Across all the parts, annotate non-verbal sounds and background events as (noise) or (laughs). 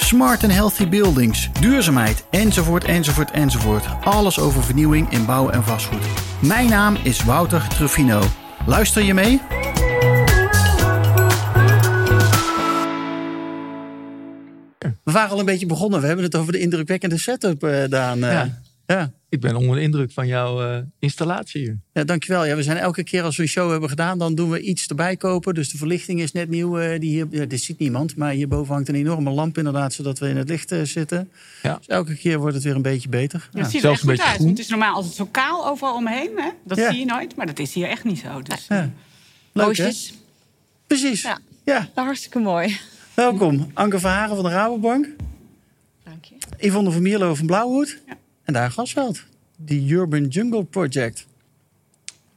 smart and healthy buildings, duurzaamheid, enzovoort, enzovoort, enzovoort. Alles over vernieuwing in bouw en vastgoed. Mijn naam is Wouter Truffino. Luister je mee? We waren al een beetje begonnen. We hebben het over de indrukwekkende setup, uh, Daan. Ja. ja. Ik ben onder de indruk van jouw uh, installatie hier. Ja, dankjewel. Ja, we zijn elke keer als we een show hebben gedaan, dan doen we iets erbij kopen. Dus de verlichting is net nieuw. Uh, die hier, ja, dit ziet niemand, maar hierboven hangt een enorme lamp inderdaad, zodat we in het licht uh, zitten. Ja. Dus elke keer wordt het weer een beetje beter. Ja, het ziet er echt goed uit. Het is normaal altijd zo kaal overal omheen. Hè? Dat zie je nooit, maar dat is hier echt niet zo. Dus, ja. Leuk, Precies. Ja. ja. Hartstikke mooi. Welkom, Anke Verharen van de Rabobank. Dank je. Yvonne van Mierlo van Blauwhoed. Ja. En daar Gasveld. Die Urban Jungle Project.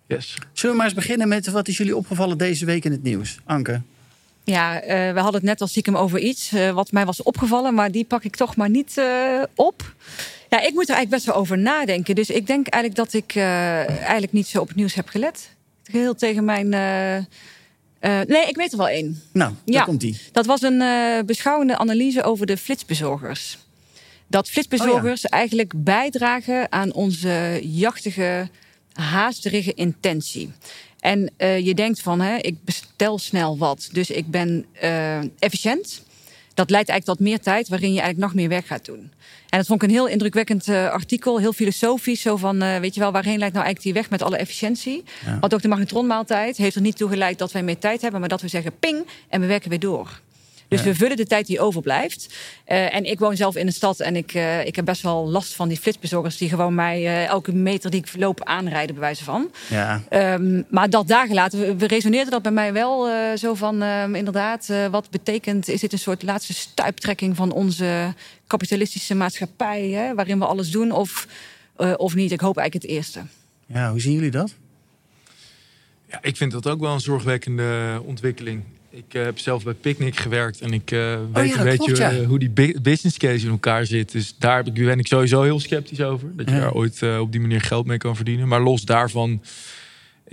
Yes. Zullen we maar eens beginnen met wat is jullie opgevallen deze week in het nieuws? Anke. Ja, uh, we hadden het net al stiekem over iets uh, wat mij was opgevallen, maar die pak ik toch maar niet uh, op. Ja, ik moet er eigenlijk best wel over nadenken. Dus ik denk eigenlijk dat ik eigenlijk niet zo op het nieuws heb gelet. Heel tegen mijn. nee, ik weet er wel één. Nou, daar ja, komt die. Dat was een beschouwende analyse over de flitsbezorgers dat flitsbezorgers oh eigenlijk bijdragen aan onze jachtige, haasterige intentie. En uh, je denkt van, hè, ik bestel snel wat, dus ik ben uh, efficiënt. Dat leidt eigenlijk tot meer tijd waarin je eigenlijk nog meer werk gaat doen. En dat vond ik een heel indrukwekkend uh, artikel, heel filosofisch. Zo van, weet je wel, waarheen leidt nou eigenlijk die weg met alle efficiëntie? Ja. Want ook de magnetronmaaltijd heeft er niet toe geleid dat wij meer tijd hebben, maar dat we zeggen ping en we werken weer door. Dus we vullen de tijd die overblijft. Uh, en ik woon zelf in de stad en ik, uh, ik heb best wel last van die flitsbezorgers die gewoon mij uh, elke meter die ik loop aanrijden, bij wijze van. Ja. Um, maar dat daar gelaten, we, we resoneerden dat bij mij wel zo van ehm, inderdaad, wat betekent, is dit een soort laatste stuiptrekking van onze kapitalistische maatschappij, hè, waarin we alles doen, of, of niet? Ik hoop eigenlijk het eerste. Ja, hoe zien jullie dat? Ja, ik vind dat ook wel een zorgwekkende ontwikkeling. Ik uh, heb zelf bij Picnic gewerkt en ik uh, weet oh ja, een beetje klopt, ja. uh, hoe die business case in elkaar zit. Dus daar ben ik sowieso heel sceptisch over. Dat je daar ooit op die manier geld mee kan verdienen. Maar los daarvan,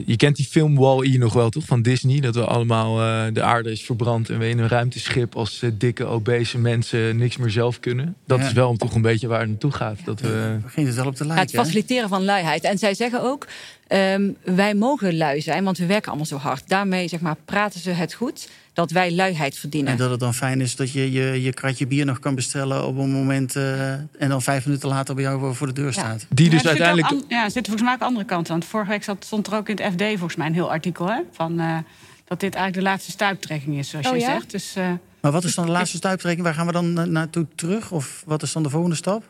je kent die film Wall-E nog wel toch? Van Disney. Dat we allemaal, de aarde is verbrand en we in een ruimteschip als dikke, obese mensen niks meer zelf kunnen. Dat is wel toch een beetje waar het naartoe gaat. Dat we... Wel op te lijken. het faciliteren van luiheid. En zij zeggen ook, Um, wij mogen lui zijn, want we werken allemaal zo hard. Daarmee zeg maar, praten ze het goed dat wij luiheid verdienen. En dat het dan fijn is dat je je, je kratje bier nog kan bestellen op een moment... Uh, en dan vijf minuten later bij jou voor de deur staat. Ja. Die dus ja, uiteindelijk... Zit ja, er zit volgens mij ook andere kanten aan. Vorige week zat, stond er ook in het FD volgens mij een heel artikel... Hè, van, uh, dat dit eigenlijk de laatste stuiptrekking is, zoals oh, je ja? zegt. Dus, uh, maar wat is dan de laatste stuiptrekking? Waar gaan we dan naartoe terug? Of wat is dan de volgende stap?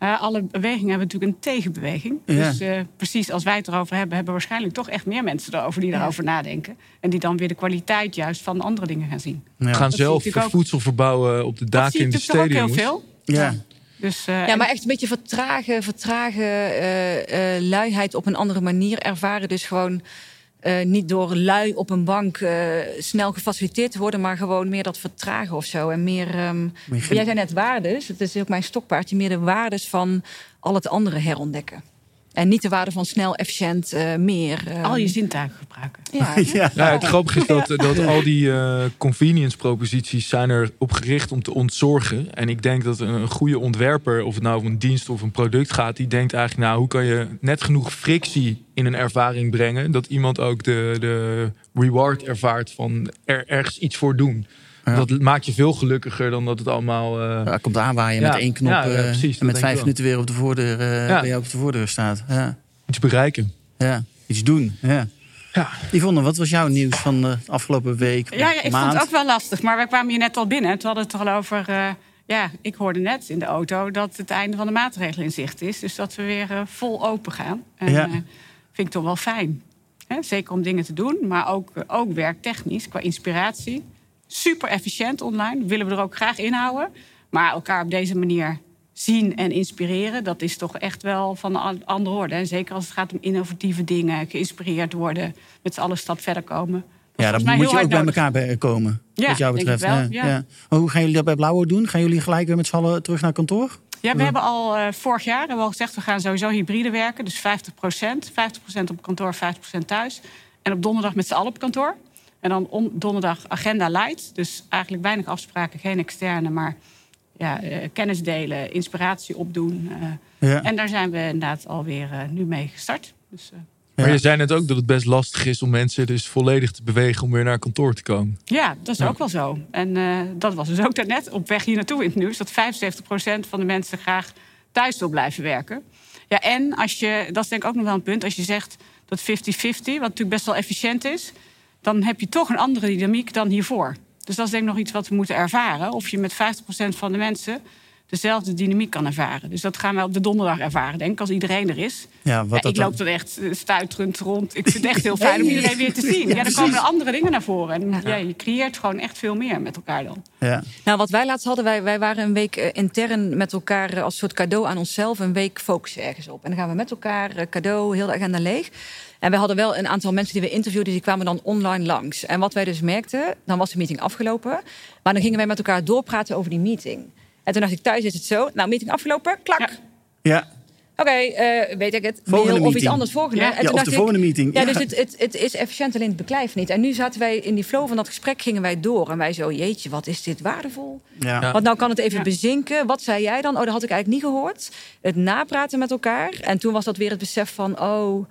Uh, alle bewegingen hebben natuurlijk een tegenbeweging. Ja. Dus uh, precies als wij het erover hebben, hebben waarschijnlijk toch echt meer mensen erover die daarover ja. nadenken. En die dan weer de kwaliteit juist van andere dingen gaan zien. Ja. Gaan zelf voedsel verbouwen op de daken in de steden. Dat zie ook heel veel. Ja. Dus, uh, ja, maar echt een beetje vertragen, vertragen luiheid op een andere manier ervaren. Dus gewoon uh, niet door lui op een bank uh, snel gefaciliteerd te worden, maar gewoon meer dat vertragen of zo. En meer. Um, jij zei net waardes, het is ook mijn stokpaardje, meer de waardes van al het andere herontdekken. En niet de waarde van snel, efficiënt, uh, meer. Uh, al je zintuigen gebruiken. Ja, (laughs) ja. ja het grappige is dat, dat al die uh, convenience proposities zijn erop gericht om te ontzorgen. En ik denk dat een goede ontwerper, of het nou om een dienst of een product gaat, die denkt eigenlijk, nou, hoe kan je net genoeg frictie in een ervaring brengen, dat iemand ook de, de reward ervaart van er ergens iets voor doen. Dat maakt je veel gelukkiger dan dat het allemaal. Uh... Ja, komt aanwaaien ja. met één knop. Ja, precies, en met vijf minuten weer op de voordeur, uh, bij jou op de voordeur staat. Iets bereiken. Ja, iets doen. Ja. Ja. Yvonne, wat was jouw nieuws van de afgelopen week? Ja, ja ik maand? vond het ook wel lastig. Maar we kwamen hier net al binnen. Toen hadden het er al over. Uh, ja, ik hoorde net in de auto dat het einde van de maatregelen in zicht is. Dus dat we weer uh, vol open gaan. En, ja. vind ik toch wel fijn. Hè? Zeker om dingen te doen, maar ook, ook werktechnisch, qua inspiratie super efficiënt online. Willen we er ook graag inhouden. Maar elkaar op deze manier zien en inspireren, dat is toch echt wel van een andere orde. En zeker als het gaat om innovatieve dingen, geïnspireerd worden, met z'n allen stap verder komen. Ja, dan moet je ook bij elkaar komen. Ja, wat jou betreft. Wel, ja. Hoe gaan jullie dat bij Blauwe doen? Gaan jullie gelijk weer met z'n allen terug naar kantoor? Ja, we hebben al uh, vorig jaar hebben we al gezegd... we gaan sowieso hybride werken, dus 50% 50% op kantoor, 50% thuis. En op donderdag met z'n allen op kantoor. En dan donderdag agenda light. Dus eigenlijk weinig afspraken, geen externe... maar ja, uh, kennis delen, inspiratie opdoen. Uh, ja. En daar zijn we inderdaad alweer nu mee gestart. Dus, maar je zei net ook dat het best lastig is om mensen dus volledig te bewegen om weer naar kantoor te komen. Ja, dat is ook wel zo. En uh, dat was dus ook daarnet op weg hier naartoe in het nieuws. Dat 75% van de mensen graag thuis wil blijven werken. Ja, en als je, dat is denk ik ook nog wel een punt, als je zegt dat 50-50, wat natuurlijk best wel efficiënt is, dan heb je toch een andere dynamiek dan hiervoor. Dus dat is denk ik nog iets wat we moeten ervaren. Of je met 50% van de mensen dezelfde dynamiek kan ervaren. Dus dat gaan we op de donderdag ervaren, denk ik, als iedereen er is. Ja, wat ik loop dan echt eh, stuiterend rond. Ik vind het echt heel (laughs) fijn om iedereen weer te zien. Ja, dan komen er andere dingen naar voren. En ja, je creëert gewoon echt veel meer met elkaar dan. Ja. Nou, wat wij laatst hadden, wij, wij waren een week eh, intern met elkaar eh, als soort cadeau aan onszelf. Een week focussen ergens op. En dan gaan we met elkaar cadeau, heel de agenda leeg. En we hadden wel een aantal mensen die we interviewden, die kwamen dan online langs. En wat wij dus merkten, dan was de meeting afgelopen. Maar dan gingen wij met elkaar doorpraten over die meeting. En toen dacht ik, thuis is het zo. Nou, meeting afgelopen, klak. Ja. Oké, uh, weet ik het. Volgende of iets anders volgende. Ja, en ja of de volgende meeting. Ja, dus het, het, het, is efficiënt, alleen het beklijft niet. En nu zaten wij in die flow van dat gesprek, gingen wij door. En wij zo, jeetje, wat is dit waardevol. Ja. Want nou kan het even bezinken. Wat zei jij dan? Oh, dat had ik eigenlijk niet gehoord. Het napraten met elkaar. En toen was dat weer het besef van, oh...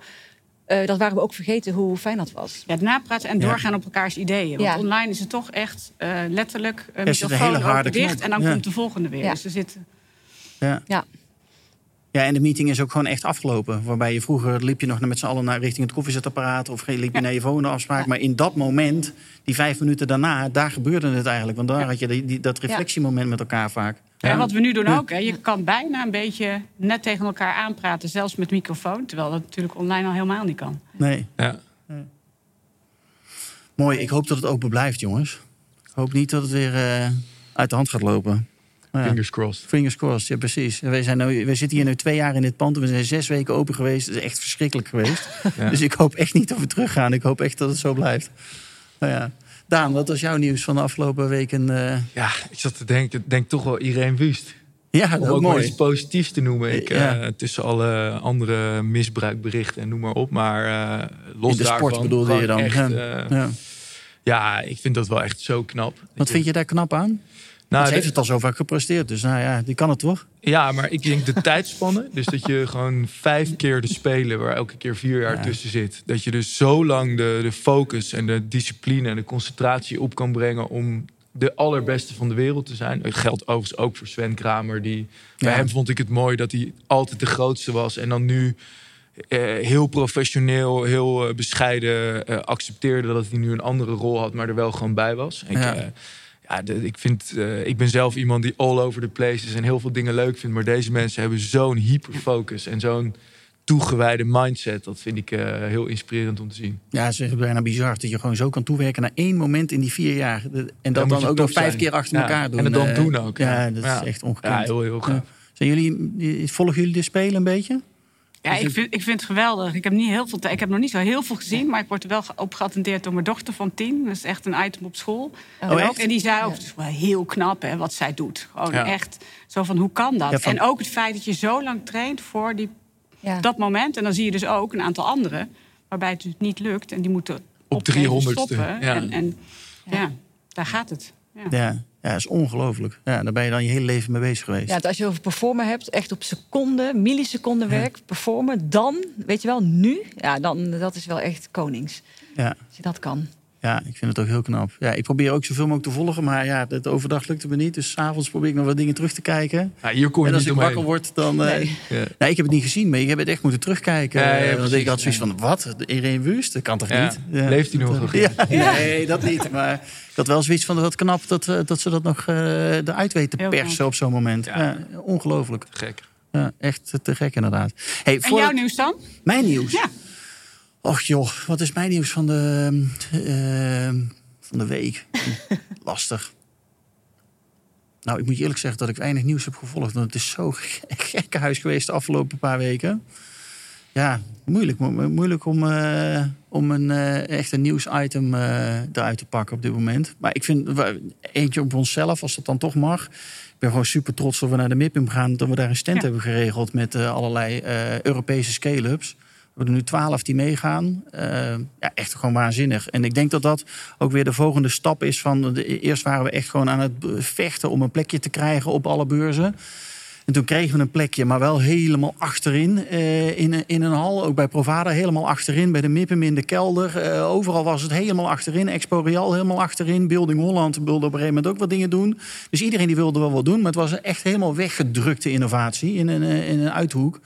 Uh, dat waren we ook vergeten hoe fijn dat was. Ja, het napraten en doorgaan op elkaars ideeën. Want online is het toch echt uh, letterlijk uh, microfoon open dicht en dan komt de volgende weer. Dus er zitten. Ja. ja. Ja, en de meeting is ook gewoon echt afgelopen. Waarbij je vroeger liep je nog met z'n allen naar richting het koffiezetapparaat of liep je naar je volgende afspraak. Maar in dat moment, die vijf minuten daarna, daar gebeurde het eigenlijk. Want daar had je die, dat reflectiemoment met elkaar vaak. Ja, en wat we nu doen ook, hè, je kan bijna een beetje net tegen elkaar aanpraten, zelfs met microfoon. Terwijl dat natuurlijk online al helemaal niet kan. Nee. Ja. Mooi, ik hoop dat het open blijft, jongens. Ik hoop niet dat het weer uh, uit de hand gaat lopen. Fingers crossed. Fingers crossed, ja precies. Wij, zijn nu, wij zitten hier nu twee jaar in dit pand. We zijn zes weken open geweest. Het is echt verschrikkelijk geweest. Dus ik hoop echt niet dat we teruggaan. Ik hoop echt dat het zo blijft. Nou ja. Daan, wat was jouw nieuws van de afgelopen weken? Uh... Ja, ik zat te denken, denk toch wel iedereen Wust. Ja, dat Om ook mooi. iets positiefs te noemen. Ik, uh, tussen alle andere misbruikberichten en noem maar op. Maar uh, los In de daarvan, sport bedoelde je dan? Echt, ja. ja, ik vind dat wel echt zo knap. Wat vind je daar knap aan? Nou, ze heeft het al zo vaak gepresteerd, dus nou ja, die kan het toch? Ja, maar ik denk de (laughs) tijdspannen. Dus dat je gewoon vijf keer de spelen, waar elke keer vier jaar tussen zit. Dat je dus zo lang de, de focus en de discipline en de concentratie op kan brengen om de allerbeste van de wereld te zijn. Dat geldt overigens ook voor Sven Kramer. Die, Bij hem vond ik het mooi dat hij altijd de grootste was. En dan nu eh, heel professioneel, heel eh, bescheiden uh, accepteerde dat hij nu een andere rol had, maar er wel gewoon bij was. Ik, ja ja, ik, vind, uh, ik ben zelf iemand die all over the place is en heel veel dingen leuk vindt. Maar deze mensen hebben zo'n hyperfocus en zo'n toegewijde mindset. Dat vind ik uh, heel inspirerend om te zien. Ja, het is bijna bizar dat je gewoon zo kan toewerken naar één moment in die vier jaar. En dat dan, ook nog vijf keer achter elkaar doen. En het dan uh, doen ook. Ja, dat is echt ongekend. Ja, heel, heel gaaf. Zijn jullie, volgen jullie de spelen een beetje? Ja, ik vind, ik vind het geweldig. Ik heb, niet heel veel, ik heb nog niet zo heel veel gezien, maar ik word er wel op geattendeerd door mijn dochter van tien. Dat is echt een item op school. Oh, en, ook, en die zei ook, het is wel heel knap hè, wat zij doet. Gewoon echt zo van, hoe kan dat? En ook het feit dat je zo lang traint voor die, dat moment. En dan zie je dus ook een aantal anderen waarbij het dus niet lukt. En die moeten op 300 stoppen. En, en ja, daar gaat het. ja. Ja, dat is ongelooflijk. Ja, daar ben je dan je hele leven mee bezig geweest. Ja, als je over performen hebt, echt op seconden, milliseconden werk, performen, dan, weet je wel, nu, ja, dan, dat is wel echt konings. Ja. Als je dat kan. Ja, ik vind het ook heel knap. Ja, ik probeer ook zoveel mogelijk te volgen, maar ja, het overdag lukte me niet. Dus s'avonds probeer ik nog wat dingen terug te kijken. Ja, hier kom je en als ik wakker word, dan... Eh, nee. (laughs) Uh, ja. ik heb het niet gezien, maar ik heb het echt moeten terugkijken. Ja, ja, want ik had zoiets van, wat? Irene Wust? Dat kan toch niet? Leeft hij nog? Ja, (laughs) nee, dat niet. Maar ik had wel zoiets van, wat knap dat, eh, dat ze dat nog uh, eruit weten te persen op zo'n moment. Ja. ongelooflijk. Gek. Ja, echt te gek inderdaad. Hey, en jouw nieuws dan? Mijn nieuws? Ja. Och joh, wat is mijn nieuws van de, uh, van de week? (laughs) Lastig. Nou, ik moet je eerlijk zeggen dat ik weinig nieuws heb gevolgd. Want het is zo (laughs) gekke huis geweest de afgelopen paar weken. Ja, moeilijk, moeilijk om, uh, om een uh, echt een nieuwsitem uh, eruit te pakken op dit moment. Maar ik vind eentje op onszelf, als dat dan toch mag. Ik ben gewoon super trots dat we naar de MIPIM gaan. Dat we daar een stand hebben geregeld met allerlei Europese scale-ups. We hebben er nu twaalf die meegaan. ja, echt gewoon waanzinnig. En ik denk dat dat ook weer de volgende stap is. Van eerst waren we echt gewoon aan het vechten om een plekje te krijgen op alle beurzen. En toen kregen we een plekje, maar wel helemaal achterin. Uh, in, in een hal, ook bij Provada, helemaal achterin. Bij de Mippem in de kelder. Uh, overal was het helemaal achterin. Expo Real helemaal achterin. Building Holland wilde op een gegeven moment ook wat dingen doen. Dus iedereen die wilde wel wat doen. Maar het was echt helemaal weggedrukte innovatie in een, eh, in een uithoek.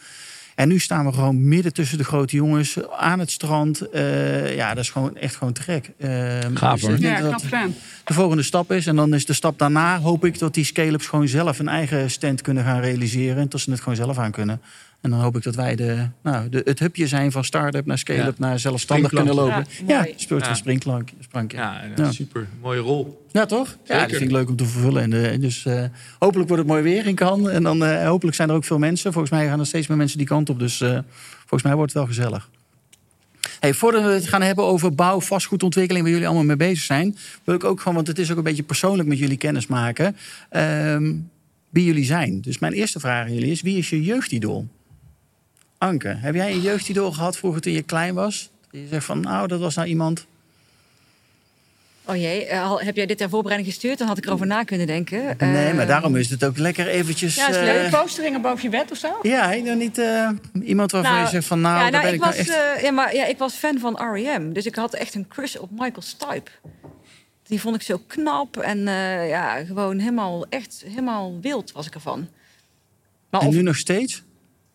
En nu staan we gewoon midden tussen de grote jongens aan het strand. Uh, ja, dat is gewoon echt gewoon te gek. Uh, Gaaf dus Ja, knap De volgende stap is, en dan is de stap daarna, hoop ik dat die scale-ups gewoon zelf een eigen stand kunnen gaan realiseren. En dat ze het gewoon zelf aan kunnen. En dan hoop ik dat wij de, nou, de, het hubje zijn van start-up naar scale-up naar zelfstandig kunnen lopen. Ja, speelt van springplank. Ja, ja, super. Mooie rol. Ja, toch? Ja, dat vind ik leuk om te vervullen. En, uh, dus uh, hopelijk wordt het mooi weer in kan. En dan uh, hopelijk zijn er ook veel mensen. Volgens mij gaan er steeds meer mensen die kant op. Dus volgens mij wordt het wel gezellig. Hey, voordat we het gaan hebben over bouw, vastgoedontwikkeling, waar jullie allemaal mee bezig zijn, wil ik ook gewoon, want het is ook een beetje persoonlijk met jullie kennis maken, um, wie jullie zijn. Dus mijn eerste vraag aan jullie is: wie is je jeugdidool? Anke, heb jij een jeugdidool gehad vroeger toen je klein was? Je zegt van, nou, dat was nou iemand. Oh jee, uh, heb jij dit ter voorbereiding gestuurd? Dan had ik erover na kunnen denken. Nee, maar daarom is het ook lekker eventjes... Ja, is leuk. Uh, posteringen boven je bed of zo? Ja, dan niet uh, iemand waarvan nou, je zegt van... Nou, ja, nou, ben ik, was, nou echt... ja, maar, ja, ik was fan van R.E.M. Dus ik had echt een crush op Michael Stipe. Die vond ik zo knap en ja, gewoon helemaal, echt helemaal wild was ik ervan. Maar en nu nog steeds?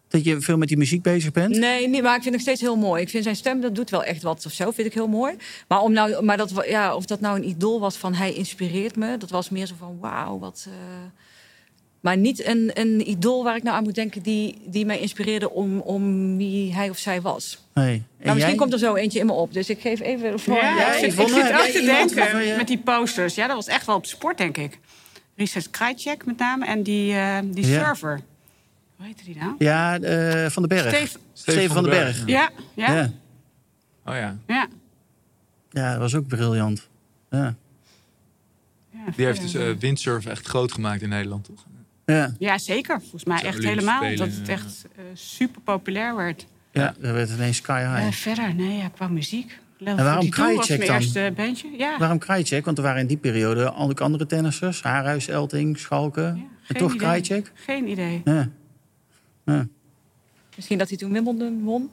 Dat je veel met die muziek bezig bent? Nee, niet, maar ik vind het nog steeds heel mooi. Ik vind zijn stem, dat doet wel echt wat of zo, vind ik heel mooi. Maar, om nou, maar dat, ja, of dat nou een idool was van hij inspireert me, dat was meer zo van wauw, wat... Uh... Maar niet een, een idool waar ik nou aan moet denken die, die mij inspireerde om, om wie hij of zij was. Nee. Maar misschien komt er zo eentje in me op. Dus ik geef even voor. Ja, ja, ik, ik, ik zit ook te denken met die posters. Ja, dat was echt wel op sport, denk ik. Richard Krajcek met name en die, uh, die server. Hoe heette die nou? Ja, uh, Van den Berg. Steven, Steven van den Berg. Ja, ja. ja. Oh ja. Ja. Ja, dat was ook briljant. Ja. ja die heeft dus uh, windsurfen echt groot gemaakt in Nederland, toch? Ja, ja zeker. Volgens mij echt helemaal. Spelen, dat het echt uh, super populair werd. Ja, dat werd ineens sky high. verder, nee, ja, qua muziek. En waarom Krajicek dan? Eerste bandje. Ja. Waarom Krajicek? Want er waren in die periode ook andere tennissers. Haarhuis, Elting, Schalken. en toch Krajicek? Geen idee. Ja. Ja. Misschien dat hij toen Wimbledon won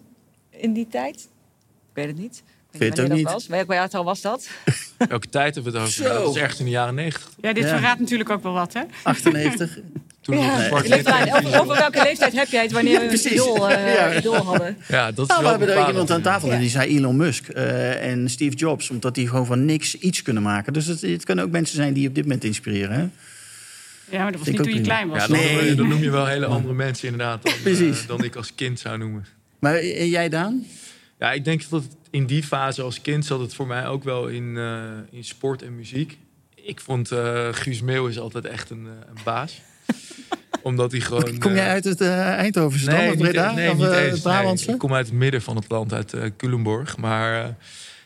in die tijd. Ik weet het niet. Ik weet het ook niet. Was. Welk jaartal was dat? (laughs) Welke tijd hebben we het over? Dat was echt in de jaren 90. Ja, dit verraadt natuurlijk ook wel wat, hè? 98. (laughs) Toen ja. over, over, welke leeftijd heb jij het wanneer we een idool, uh, idool, hadden? Ja, dat is nou, we hebben er iemand aan tafel en die zei Elon Musk uh, en Steve Jobs. Omdat die gewoon van niks iets kunnen maken. Dus het, het kunnen ook mensen zijn die op dit moment inspireren. Hè? Ja, maar dat was niet toen je klein was. Ja, dan, nee. dan noem je wel hele andere mensen inderdaad dan, (laughs) uh, dan ik als kind zou noemen. Maar en jij dan? Ja, ik denk dat in die fase als kind zat het voor mij ook wel in, uh, in sport en muziek. Ik vond uh, Guus Meeuwis altijd echt een, een baas. (laughs) Omdat hij gewoon... Kom jij uit het Eindhovense nee, of Breda? Nee, of, niet eens, Brabantse? Nee, ik kom uit het midden van het land, uit Culemborg. Maar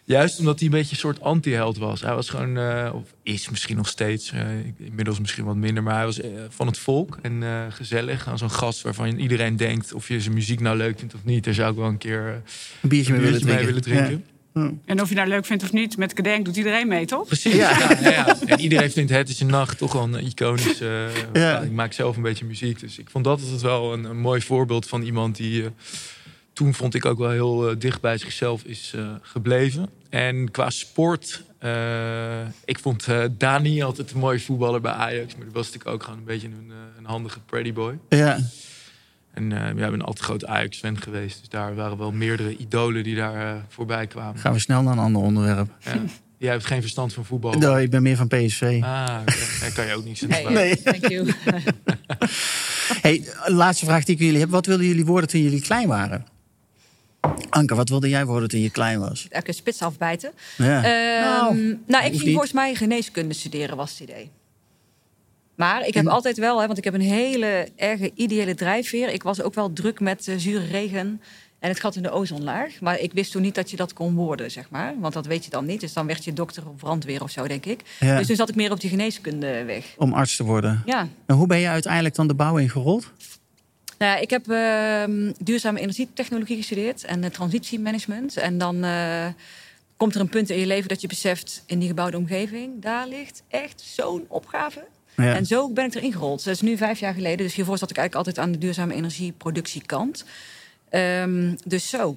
Juist omdat hij een beetje een soort anti-held was. Hij was gewoon, uh, of is misschien nog steeds, uh, inmiddels misschien wat minder, maar hij was uh, van het volk en gezellig. Aan zo'n gast waarvan iedereen denkt of je zijn muziek nou leuk vindt of niet. Daar zou ik wel een keer een biertje, mee, willen drinken. willen drinken. Ja. En of je nou leuk vindt of niet, met gedenk doet iedereen mee, toch? Precies. Ja. ja, ja en iedereen vindt Het is een Nacht toch wel een iconisch. ik maak zelf een beetje muziek, dus ik vond dat altijd wel een, een mooi voorbeeld van iemand die toen vond ik ook wel heel uh, dicht bij zichzelf is uh, gebleven. En qua sport, uh, ik vond Dani altijd een mooie voetballer bij Ajax. Maar die was natuurlijk ook gewoon een beetje een, een handige pretty boy. Ja. En uh, ja, ik ben altijd groot Ajax-fan geweest. Dus daar waren wel meerdere idolen die daar voorbij kwamen. Gaan we snel naar een ander onderwerp. Ja. Jij hebt geen verstand van voetbal? Nee, ik ben meer van PSV. Ah, okay. kan je ook niet. Nee, nee. thank you. (laughs) hey, laatste vraag die ik jullie heb. Wat wilden jullie worden toen jullie klein waren? Anke, wat wilde jij worden toen je klein was? Ik spits afbijten. Ja. Uh, nou, nou, ik ging volgens mij geneeskunde studeren, was het idee. Maar ik heb altijd wel, hè, want ik heb een hele erge ideële drijfveer. Ik was ook wel druk met uh, zure regen en het gat in de ozonlaag. Maar ik wist toen niet dat je dat kon worden, zeg maar. Want dat weet je dan niet. Dus dan werd je dokter of brandweer of zo, denk ik. Dus toen zat ik meer op die geneeskunde weg. Om arts te worden? Ja. En hoe ben je uiteindelijk dan de bouw ingerold? Nou ja, ik heb uh, duurzame energietechnologie gestudeerd en uh, transitiemanagement. En dan uh, komt er een punt in je leven dat je beseft... in die gebouwde omgeving, daar ligt echt zo'n opgave. Ja. En zo ben ik erin gerold. Dat is nu vijf jaar geleden. Dus hiervoor zat ik eigenlijk altijd aan de duurzame energieproductiekant. Um, dus zo.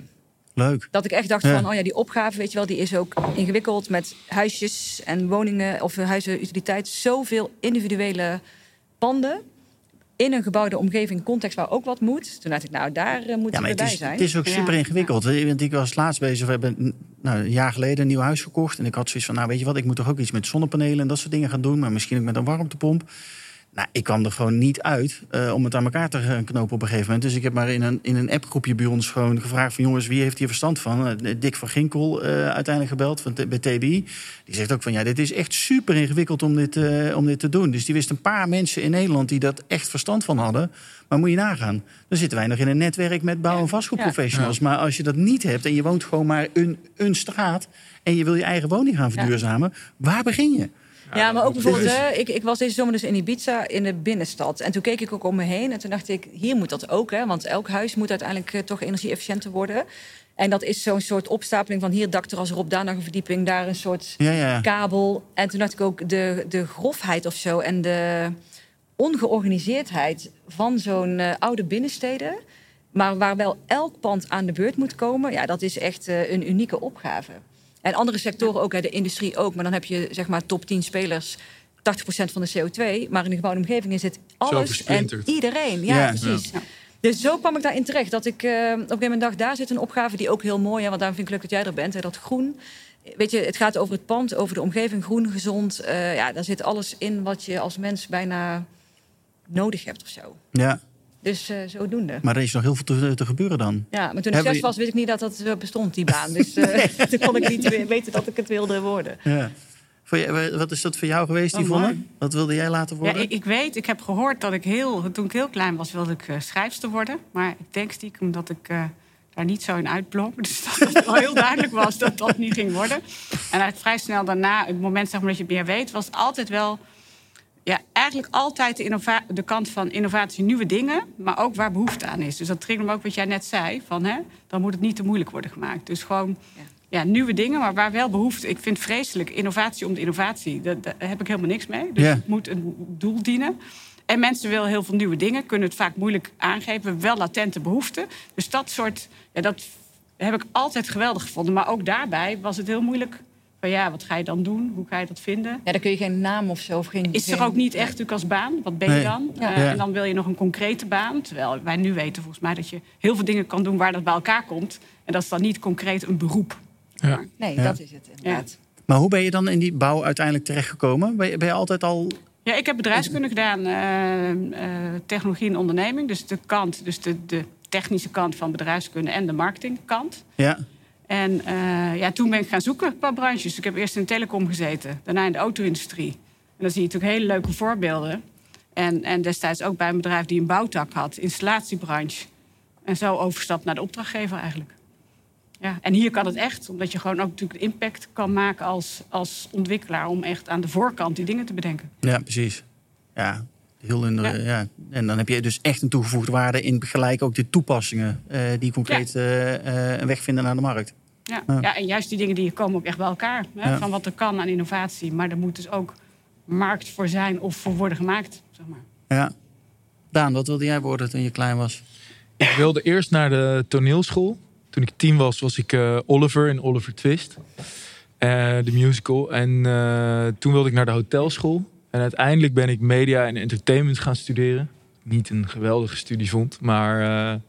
Leuk. Dat ik echt dacht van, oh ja, die opgave, weet je wel, die is ook ingewikkeld met huisjes en woningen of huizen, utiliteit. Zoveel individuele panden in een gebouwde omgeving, context waar ook wat moet. Toen dacht ik, nou, daar uh, moet ja, bij zijn. Het is ook super ingewikkeld. Want ik was laatst bezig, we hebben nou, een jaar geleden een nieuw huis gekocht. En ik had zoiets van, nou weet je wat, ik moet toch ook iets met zonnepanelen en dat soort dingen gaan doen. Maar misschien ook met een warmtepomp. Nou, ik kwam er gewoon niet uit uh, om het aan elkaar te knopen op een gegeven moment. Dus ik heb maar in een, in een appgroepje bij ons gewoon gevraagd van... jongens, wie heeft hier verstand van? Uh, Dick van Ginkel uh, uiteindelijk gebeld van bij TBI. Die zegt ook van, ja, dit is echt super ingewikkeld om dit, om dit te doen. Dus die wist een paar mensen in Nederland die dat echt verstand van hadden. Maar moet je nagaan, dan zitten wij nog in een netwerk met bouw- en vastgoedprofessionals. Ja. Maar als je dat niet hebt en je woont gewoon maar een, een straat... en je wil je eigen woning gaan verduurzamen, waar begin je? Ja, maar ook bijvoorbeeld, hè, ik, ik was deze zomer dus in Ibiza in de binnenstad. En toen keek ik ook om me heen. En toen dacht ik, hier moet dat ook. Hè, want elk huis moet uiteindelijk uh, toch energie-efficiënter worden. En dat is zo'n soort opstapeling van hier dakterras erop, daar nog een verdieping, daar een soort ja, ja. kabel. En toen dacht ik ook de, de grofheid of zo en de ongeorganiseerdheid van zo'n uh, oude binnensteden. Maar waar wel elk pand aan de beurt moet komen, ja, dat is echt uh, een unieke opgave. En andere sectoren ook, de industrie ook. Maar dan heb je zeg maar top 10 spelers. 80% van de CO2. Maar in de gebouwde omgeving is het alles en iedereen. Ja, precies. Dus zo kwam ik daarin terecht. Dat ik uh, op een gegeven moment dacht, daar zit een opgave die ook heel mooi is. Want daarom vind ik leuk dat jij er bent. Hè, dat groen. Weet je, het gaat over het pand, over de omgeving, groen, gezond. Uh, ja, daar zit alles in wat je als mens bijna nodig hebt of zo. Ja. Dus uh, zodoende. Maar er is nog heel veel te, te gebeuren dan. Ja, maar toen ik zes was, wist ik niet dat dat bestond, die baan. (laughs) Dus uh, (laughs) toen kon ik niet weten dat ik het wilde worden. Ja. Wat is dat voor jou geweest, oh, Yvonne? Wat wilde jij laten worden? Ja, ik, ik, weet, ik heb gehoord dat ik heel... Toen ik heel klein was, wilde ik uh, schrijfster worden. Maar ik denk stiekem dat ik uh, daar niet zo in uitblom. (laughs) Dus dat het al heel duidelijk was dat dat niet ging worden. En uit vrij snel daarna, het moment zeg maar, dat je meer weet... was het altijd wel ja, eigenlijk altijd de, de, kant van innovatie, nieuwe dingen, maar ook waar behoefte aan is. Dus dat triggert me ook wat jij net zei, van, hè, dan moet het niet te moeilijk worden gemaakt. Dus gewoon ja. nieuwe dingen, maar waar wel behoefte... Ik vind vreselijk innovatie om de innovatie, daar, daar heb ik helemaal niks mee. Dus het moet een doel dienen. En mensen willen heel veel nieuwe dingen, kunnen het vaak moeilijk aangeven, wel latente behoeften. Dus dat soort, ja, dat heb ik altijd geweldig gevonden. Maar ook daarbij was het heel moeilijk van ja, wat ga je dan doen? Hoe ga je dat vinden? Ja, dan kun je geen naam of zo. Of geen, is er ook niet echt natuurlijk als baan? Wat ben je dan? Uh, en dan wil je nog een concrete baan. Terwijl wij nu weten volgens mij dat je heel veel dingen kan doen waar dat bij elkaar komt. En dat is dan niet concreet een beroep. Ja. Nee, dat is het inderdaad. Maar hoe ben je dan in die bouw uiteindelijk terechtgekomen? Ben je, ben je altijd al ja, ik heb bedrijfskunde gedaan, uh, uh, technologie en onderneming. Dus de kant, dus de, de technische kant van bedrijfskunde en de marketingkant. Ja. En uh, ja, toen ben ik gaan zoeken qua branches. Ik heb eerst in de telecom gezeten, daarna in de auto-industrie. En dan zie je natuurlijk hele leuke voorbeelden. En, en destijds ook bij een bedrijf die een bouwtak had, installatiebranche. En zo overstapt naar de opdrachtgever eigenlijk. Ja, en hier kan het echt, omdat je gewoon ook natuurlijk impact kan maken als, als ontwikkelaar... om echt aan de voorkant die dingen te bedenken. Ja, precies. Ja, Heel in ja. ja. En dan heb je dus echt een toegevoegde waarde in gelijk ook de toepassingen uh, die concreet ja. uh, een weg vinden naar de markt. Ja. ja, en juist die dingen die komen ook echt bij elkaar. Hè? Van wat er kan aan innovatie. Maar er moet dus ook markt voor zijn of voor worden gemaakt. Zeg maar. Ja. Daan, wat wilde jij worden toen je klein was? Ik wilde eerst naar de toneelschool. Toen ik tien was, was ik uh, Oliver in Oliver Twist. de musical. En toen wilde ik naar de hotelschool. En uiteindelijk ben ik media en entertainment gaan studeren. Niet een geweldige studie vond, maar uh,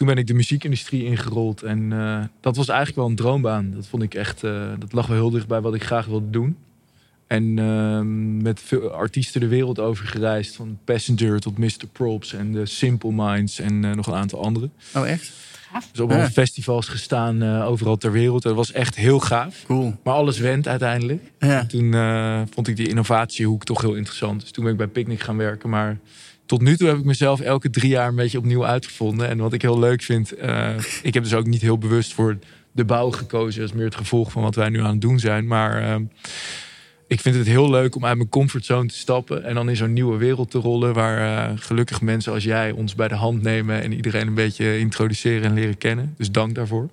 toen ben ik de muziekindustrie ingerold. En uh, dat was eigenlijk wel een droombaan. Dat vond ik echt, uh, dat lag wel heel dicht bij wat ik graag wilde doen. En ehm, met veel artiesten de wereld over gereisd. Van Passenger tot Mr. Props en de Simple Minds en nog een aantal andere. Oh, echt? Dus op ja. festivals gestaan overal ter wereld. Dat was echt heel gaaf. Cool. Maar alles went uiteindelijk. Ja. Toen vond ik die innovatiehoek toch heel interessant. Dus toen ben ik bij Picnic gaan werken. Maar tot nu toe heb ik mezelf elke drie jaar een beetje opnieuw uitgevonden. En wat ik heel leuk vind, uh, ik heb dus ook niet heel bewust voor de bouw gekozen. Dat is meer het gevolg van wat wij nu aan het doen zijn. Maar uh, ik vind het heel leuk om uit mijn comfortzone te stappen. En dan in zo'n nieuwe wereld te rollen. Waar uh, gelukkig mensen als jij ons bij de hand nemen. En iedereen een beetje introduceren en leren kennen. Dus dank daarvoor.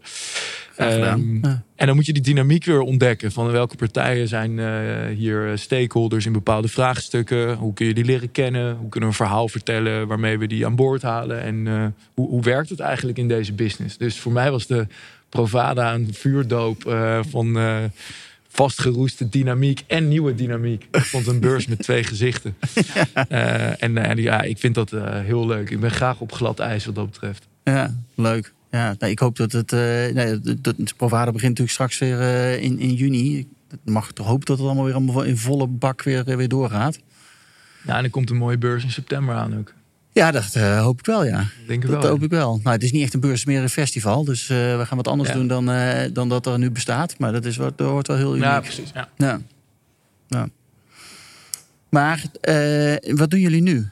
Um, En dan moet je die dynamiek weer ontdekken. Van welke partijen zijn uh, hier stakeholders in bepaalde vraagstukken. Hoe kun je die leren kennen? Hoe kunnen we een verhaal vertellen waarmee we die aan boord halen? En uh, hoe, hoe werkt het eigenlijk in deze business? Dus voor mij was de Provada een vuurdoop van vastgeroeste dynamiek en nieuwe dynamiek. Ik vond een beurs met twee gezichten. (laughs) Ja. en, en ja, ik vind dat heel leuk. Ik ben graag op glad ijs wat dat betreft. Ja, leuk. Ja, nee, ik hoop dat het. Uh, nee, het Provada begint natuurlijk straks weer in, in juni. Ik mag toch hopen dat het allemaal weer allemaal in volle bak weer, weer doorgaat. Ja, en er komt een mooie beurs in september aan ook. Ja, dat uh, hoop ik wel, ja. Denk ik dat wel, hoop ik wel. Nou, het is niet echt een beurs, meer een festival. Dus we gaan wat anders ja. doen dan, dan dat er nu bestaat. Maar dat, is wat, dat wordt wel heel uniek. Ja, precies. Ja. ja. ja. Maar wat doen jullie nu?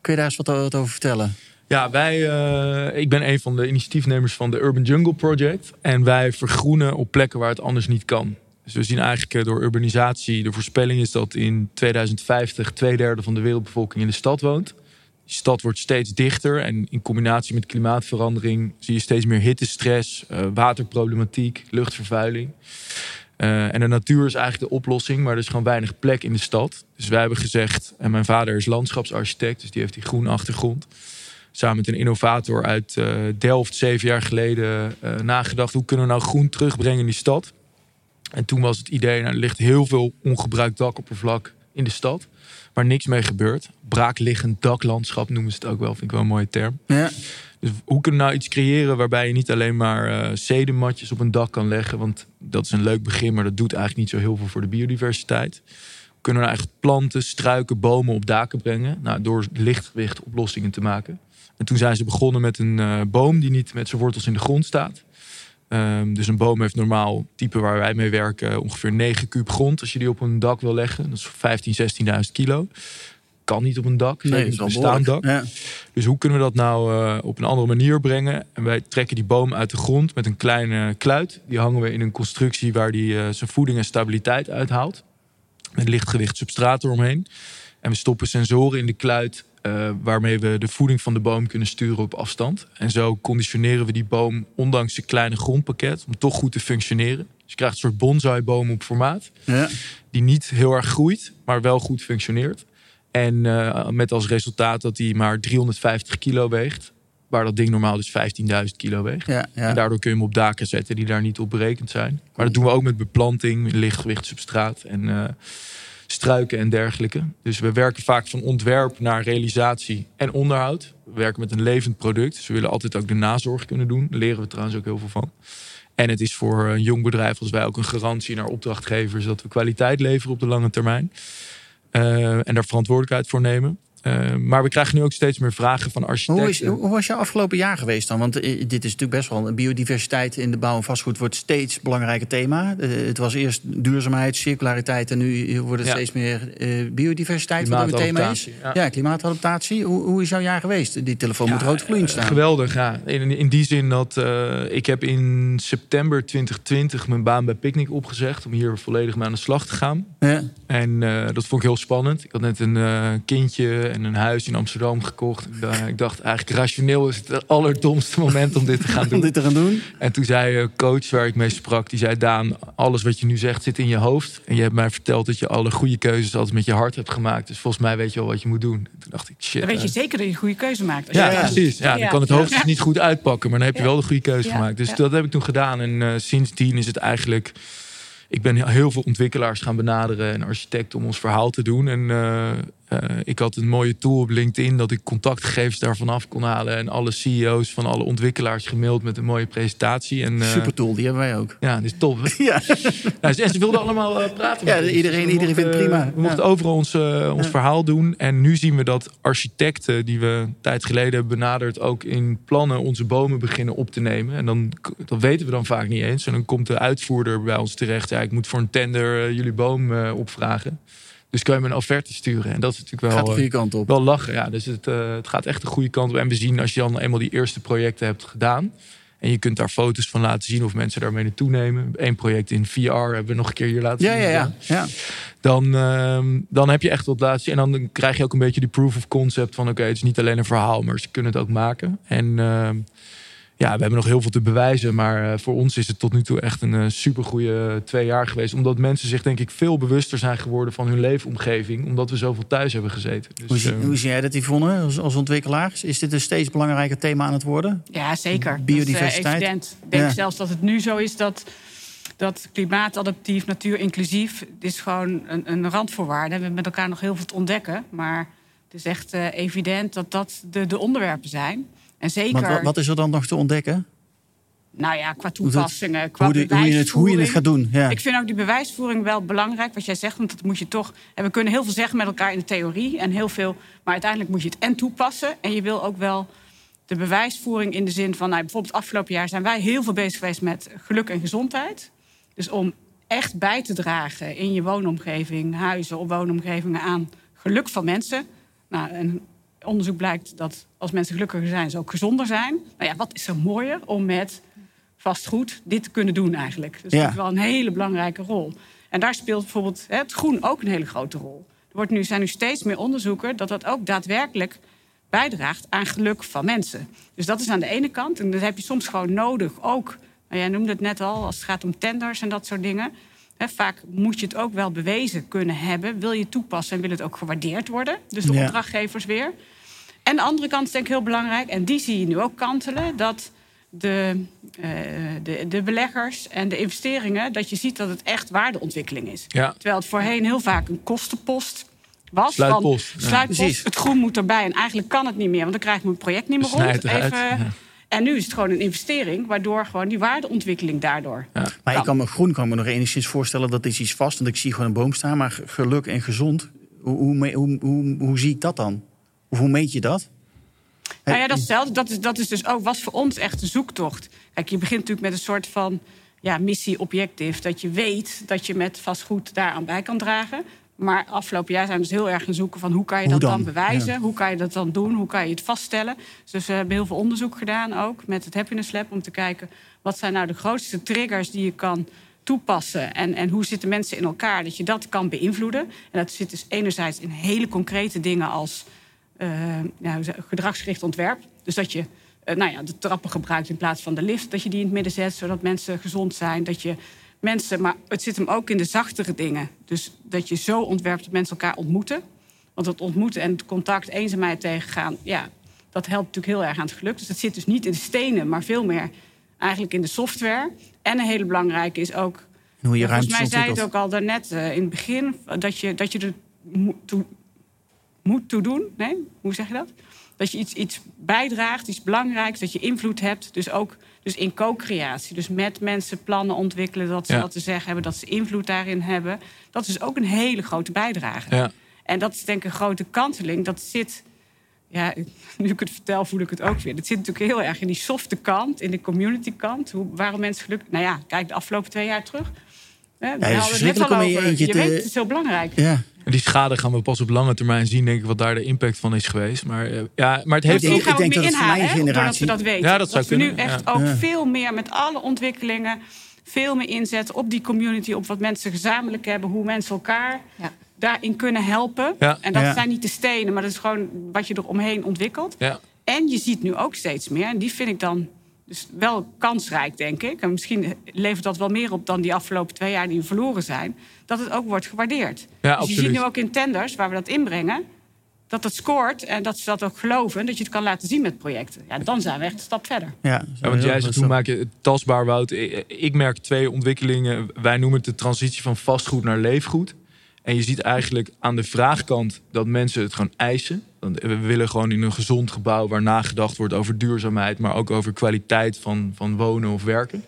Kun je daar eens wat, wat over vertellen? Ja, wij, uh, ik ben een van de initiatiefnemers van de Urban Jungle Project. En wij vergroenen op plekken waar het anders niet kan. Dus we zien eigenlijk door urbanisatie, de voorspelling is dat in 2050 twee derde van de wereldbevolking in de stad woont. Die stad wordt steeds dichter en in combinatie met klimaatverandering zie je steeds meer hittestress, uh, waterproblematiek, luchtvervuiling. Uh, en de natuur is eigenlijk de oplossing, maar er is gewoon weinig plek in de stad. Dus wij hebben gezegd, en mijn vader is landschapsarchitect, dus die heeft die groene achtergrond samen met een innovator uit uh, Delft zeven jaar geleden nagedacht. Hoe kunnen we nou groen terugbrengen in die stad? En toen was het idee, nou, er ligt heel veel ongebruikt dakoppervlak in de stad. Waar niks mee gebeurt. Braakliggend daklandschap noemen ze het ook wel. Vind ik wel een mooie term. Ja. Dus hoe kunnen we nou iets creëren waarbij je niet alleen maar uh, zedematjes op een dak kan leggen. Want dat is een leuk begin, maar dat doet eigenlijk niet zo heel veel voor de biodiversiteit. Hoe kunnen we nou echt planten, struiken, bomen op daken brengen? Nou, door lichtgewicht oplossingen te maken. En toen zijn ze begonnen met een uh, boom die niet met zijn wortels in de grond staat. Um, dus een boom heeft normaal, type waar wij mee werken, ongeveer 9 kuub grond. Als je die op een dak wil leggen, dat is 15, 16.000 kilo. Kan niet op een dak, nee, is een staand dak. Ja. Dus hoe kunnen we dat nou uh, op een andere manier brengen? En wij trekken die boom uit de grond met een kleine kluit. Die hangen we in een constructie waar die uh, zijn voeding en stabiliteit uithaalt. Met lichtgewicht substraat eromheen. En we stoppen sensoren in de kluit uh, waarmee we de voeding van de boom kunnen sturen op afstand. En zo conditioneren we die boom, ondanks zijn kleine grondpakket, om toch goed te functioneren. Dus je krijgt een soort bonsai-boom op formaat, ja. die niet heel erg groeit, maar wel goed functioneert. En uh, met als resultaat dat hij maar 350 kilo weegt. Waar dat ding normaal dus 15.000 kilo weegt. Ja, ja. En daardoor kun je hem op daken zetten die daar niet op berekend zijn. Maar dat doen we ook met beplanting, lichtgewicht substraat en uh, struiken en dergelijke. Dus we werken vaak van ontwerp naar realisatie en onderhoud. We werken met een levend product. Dus we willen altijd ook de nazorg kunnen doen. Daar leren we trouwens ook heel veel van. En het is voor een jong bedrijf als wij ook een garantie naar opdrachtgevers dat we kwaliteit leveren op de lange termijn. Uh, en daar verantwoordelijkheid voor nemen. Uh, maar we krijgen nu ook steeds meer vragen van architecten. Hoe, is, hoe was jouw afgelopen jaar geweest dan? Want uh, dit is natuurlijk best wel... biodiversiteit in de bouw en vastgoed wordt steeds een belangrijk thema. Uh, het was eerst duurzaamheid, circulariteit... en nu wordt het ja. steeds meer biodiversiteit wat een thema is. Ja, ja klimaatadaptatie. Hoe, hoe, is jouw jaar geweest? Die telefoon moet rood gloeiend staan. Geweldig, ja. In, in die zin dat ik heb in september 2020... mijn baan bij Picnic opgezegd... om hier volledig mee aan de slag te gaan. Ja. En dat vond ik heel spannend. Ik had net een kindje en een huis in Amsterdam gekocht. Ik dacht eigenlijk rationeel is het het allerdomste moment om dit te gaan (laughs) doen. om dit te gaan doen. En toen zei een coach waar ik mee sprak, die zei Daan, alles wat je nu zegt zit in je hoofd. En je hebt mij verteld dat je alle goede keuzes altijd met je hart hebt gemaakt. Dus volgens mij weet je al wat je moet doen. En toen dacht ik, shit. Dan weet je zeker dat je een goede keuze maakt. Ja, ja, precies. Ja, dan kan het hoofd ja. niet goed uitpakken, maar dan heb je wel de goede keuze gemaakt. Dus dat heb ik toen gedaan. En uh, sindsdien is het eigenlijk ik ben heel veel ontwikkelaars gaan benaderen en architecten om ons verhaal te doen. En uh, Uh, ik had een mooie tool op LinkedIn dat ik contactgegevens daarvan af kon halen. En alle CEO's van alle ontwikkelaars gemaild met een mooie presentatie. En, uh, Super tool, die hebben wij ook. Ja, dat is top. ja. en ze wilden allemaal uh, praten. Ja, iedereen, iedereen vindt het prima. We mochten overal ons, ons verhaal doen. En nu zien we dat architecten die we een tijd geleden hebben benaderd, ook in plannen onze bomen beginnen op te nemen. En dan dat weten we dan vaak niet eens. En dan komt de uitvoerder bij ons terecht. Ja, ik moet voor een tender jullie boom opvragen. Dus kun je me een offerte sturen. En dat is natuurlijk wel, gaat de goede kant op. wel lachen. Ja. Dus het, uh, het gaat echt de goede kant op. En we zien als je dan eenmaal die eerste projecten hebt gedaan. En je kunt daar foto's van laten zien of mensen daarmee naartoe nemen. Eén project in VR hebben we nog een keer hier laten ja, zien. Ja, ja, ja. Dan, uh, dan heb je echt wat laten zien. En dan krijg je ook een beetje die proof of concept van... oké, het is niet alleen een verhaal, maar ze kunnen het ook maken. En... Uh, ja, we hebben nog heel veel te bewijzen. Maar eh, voor ons is het tot nu toe echt een uh, supergoeie twee jaar geweest. Omdat mensen zich denk ik veel bewuster zijn geworden van hun leefomgeving. Omdat we zoveel thuis hebben gezeten. Dus, hoe, zie, uh, hoe zie jij dat, Yvonne, als, als ontwikkelaar? Is dit een steeds belangrijker thema aan het worden? Ja, zeker. Biodiversiteit? Dat is, Ik denk ja. zelfs dat het nu zo is dat, dat klimaatadaptief, natuurinclusief... is gewoon een, een randvoorwaarde. We hebben met elkaar nog heel veel te ontdekken. Maar het is echt evident dat dat de, de onderwerpen zijn... En zeker... wat, wat, is er dan nog te ontdekken? Nou ja, qua toepassingen, qua hoe, de, hoe, je het, hoe je het gaat doen. Ja. Ik vind ook die bewijsvoering wel belangrijk, wat jij zegt. Want dat moet je toch. En we kunnen heel veel zeggen met elkaar in de theorie. En heel veel. Maar uiteindelijk moet je het en toepassen. En je wil ook wel de bewijsvoering in de zin van. Nou, bijvoorbeeld afgelopen jaar zijn wij heel veel bezig geweest met geluk en gezondheid. Dus om echt bij te dragen in je woonomgeving, huizen of woonomgevingen aan geluk van mensen. Nou, en onderzoek blijkt dat als mensen gelukkiger zijn, ze ook gezonder zijn. Nou ja, wat is er mooier om met vastgoed dit te kunnen doen eigenlijk? Dus ja. dat is wel een hele belangrijke rol. En daar speelt bijvoorbeeld het groen ook een hele grote rol. Er wordt nu, zijn nu steeds meer onderzoeken dat dat ook daadwerkelijk bijdraagt aan geluk van mensen. Dus dat is aan de ene kant. En dat heb je soms gewoon nodig. Ook, nou, jij noemde het net al, als het gaat om tenders en dat soort dingen. He, vaak moet je het ook wel bewezen kunnen hebben. Wil je toepassen en wil het ook gewaardeerd worden. Dus de ja. opdrachtgevers weer. En de andere kant is denk ik heel belangrijk, en die zie je nu ook kantelen, dat de, uh, de, de, beleggers en de investeringen, dat je ziet dat het echt waardeontwikkeling is. Ja. Terwijl het voorheen heel vaak een kostenpost was. Sluitpost. Van, sluitpost ja. het groen moet erbij en eigenlijk kan het niet meer, want dan krijg je mijn project niet meer rond. Even, ja. En nu is het gewoon een investering, waardoor gewoon die waardeontwikkeling daardoor. Ja. Maar ik kan me groen kan me nog enigszins voorstellen dat is iets vast, want ik zie gewoon een boom staan, maar geluk en gezond. Hoe, hoe, hoe, hoe, hoe zie ik dat dan? Of hoe meet je dat? Nou ja, dat is hetzelfde. Dat is, dat is dus ook, was voor ons echt de zoektocht. Kijk, je begint natuurlijk met een soort van ja, missie-objectief. Dat je weet dat je met vastgoed daaraan bij kan dragen. Maar afgelopen jaar zijn we dus heel erg gaan zoeken van hoe kan je dat dan, dan bewijzen? Ja. Hoe kan je dat dan doen? Hoe kan je het vaststellen? Dus we hebben heel veel onderzoek gedaan ook met het Happiness Lab... om te kijken wat zijn nou de grootste triggers die je kan toepassen... en, en hoe zitten mensen in elkaar, dat je dat kan beïnvloeden. En dat zit dus enerzijds in hele concrete dingen als ja, gedragsgericht ontwerp. Dus dat je uh, nou ja, de trappen gebruikt in plaats van de lift. Dat je die in het midden zet, zodat mensen gezond zijn. Dat je mensen, maar het zit hem ook in de zachtere dingen. Dus dat je zo ontwerpt dat mensen elkaar ontmoeten. Want het ontmoeten en het contact, eenzaamheid tegengaan... ja, dat helpt natuurlijk heel erg aan het geluk. Dus dat zit dus niet in de stenen, maar veel meer eigenlijk in de software. En een hele belangrijke is ook... Hoe je volgens mij zei het ook al daarnet uh, in het begin... dat je, dat je er toe, moet toe doen. Nee, hoe zeg je dat? Dat je iets, iets bijdraagt, iets belangrijks, dat je invloed hebt. Dus ook dus in co-creatie. Dus met mensen plannen ontwikkelen, dat ze ja. wat te zeggen hebben, dat ze invloed daarin hebben. Dat is ook een hele grote bijdrage. Ja. En dat is denk ik een grote kanteling. Dat zit, ja, (laughs) nu ik het vertel, voel ik het ook weer. Dat zit natuurlijk heel erg in die softe kant, in de community kant. Hoe, waarom mensen gelukkig. Nou ja, kijk de afgelopen twee jaar terug. Ja, ja, het net al over. Je, je weet, het is heel belangrijk. Ja. En die schade gaan we pas op lange termijn zien, denk ik, wat daar de impact van is geweest. Maar, uh, ja, maar het heeft ook... ik denk dat het voor mijn generatie... we dat weten. Ja, dat, dat zou we kunnen. nu echt ja. ook ja. veel meer met alle ontwikkelingen... veel meer inzetten op die community, op wat mensen gezamenlijk hebben... hoe mensen elkaar Ja. daarin kunnen helpen. Ja. En dat Ja. zijn niet de stenen, maar dat is gewoon wat je er omheen ontwikkelt. Ja. En je ziet nu ook steeds meer, en die vind ik dan dus wel kansrijk, denk ik. En misschien levert dat wel meer op dan die afgelopen twee jaar die verloren zijn. Dat het ook wordt gewaardeerd. Ja, dus je ziet nu ook in tenders waar we dat inbrengen. Dat het scoort en dat ze dat ook geloven. Dat je het kan laten zien met projecten. Ja, dan zijn we echt een stap verder. Ja, Ja, want jij zegt, hoe maak je het tastbaar, Wout? Ik, ik merk twee ontwikkelingen. Wij noemen het de transitie van vastgoed naar leefgoed. En je ziet eigenlijk aan de vraagkant dat mensen het gewoon eisen. We willen gewoon in een gezond gebouw waar nagedacht wordt over duurzaamheid, maar ook over kwaliteit van, van wonen of werken.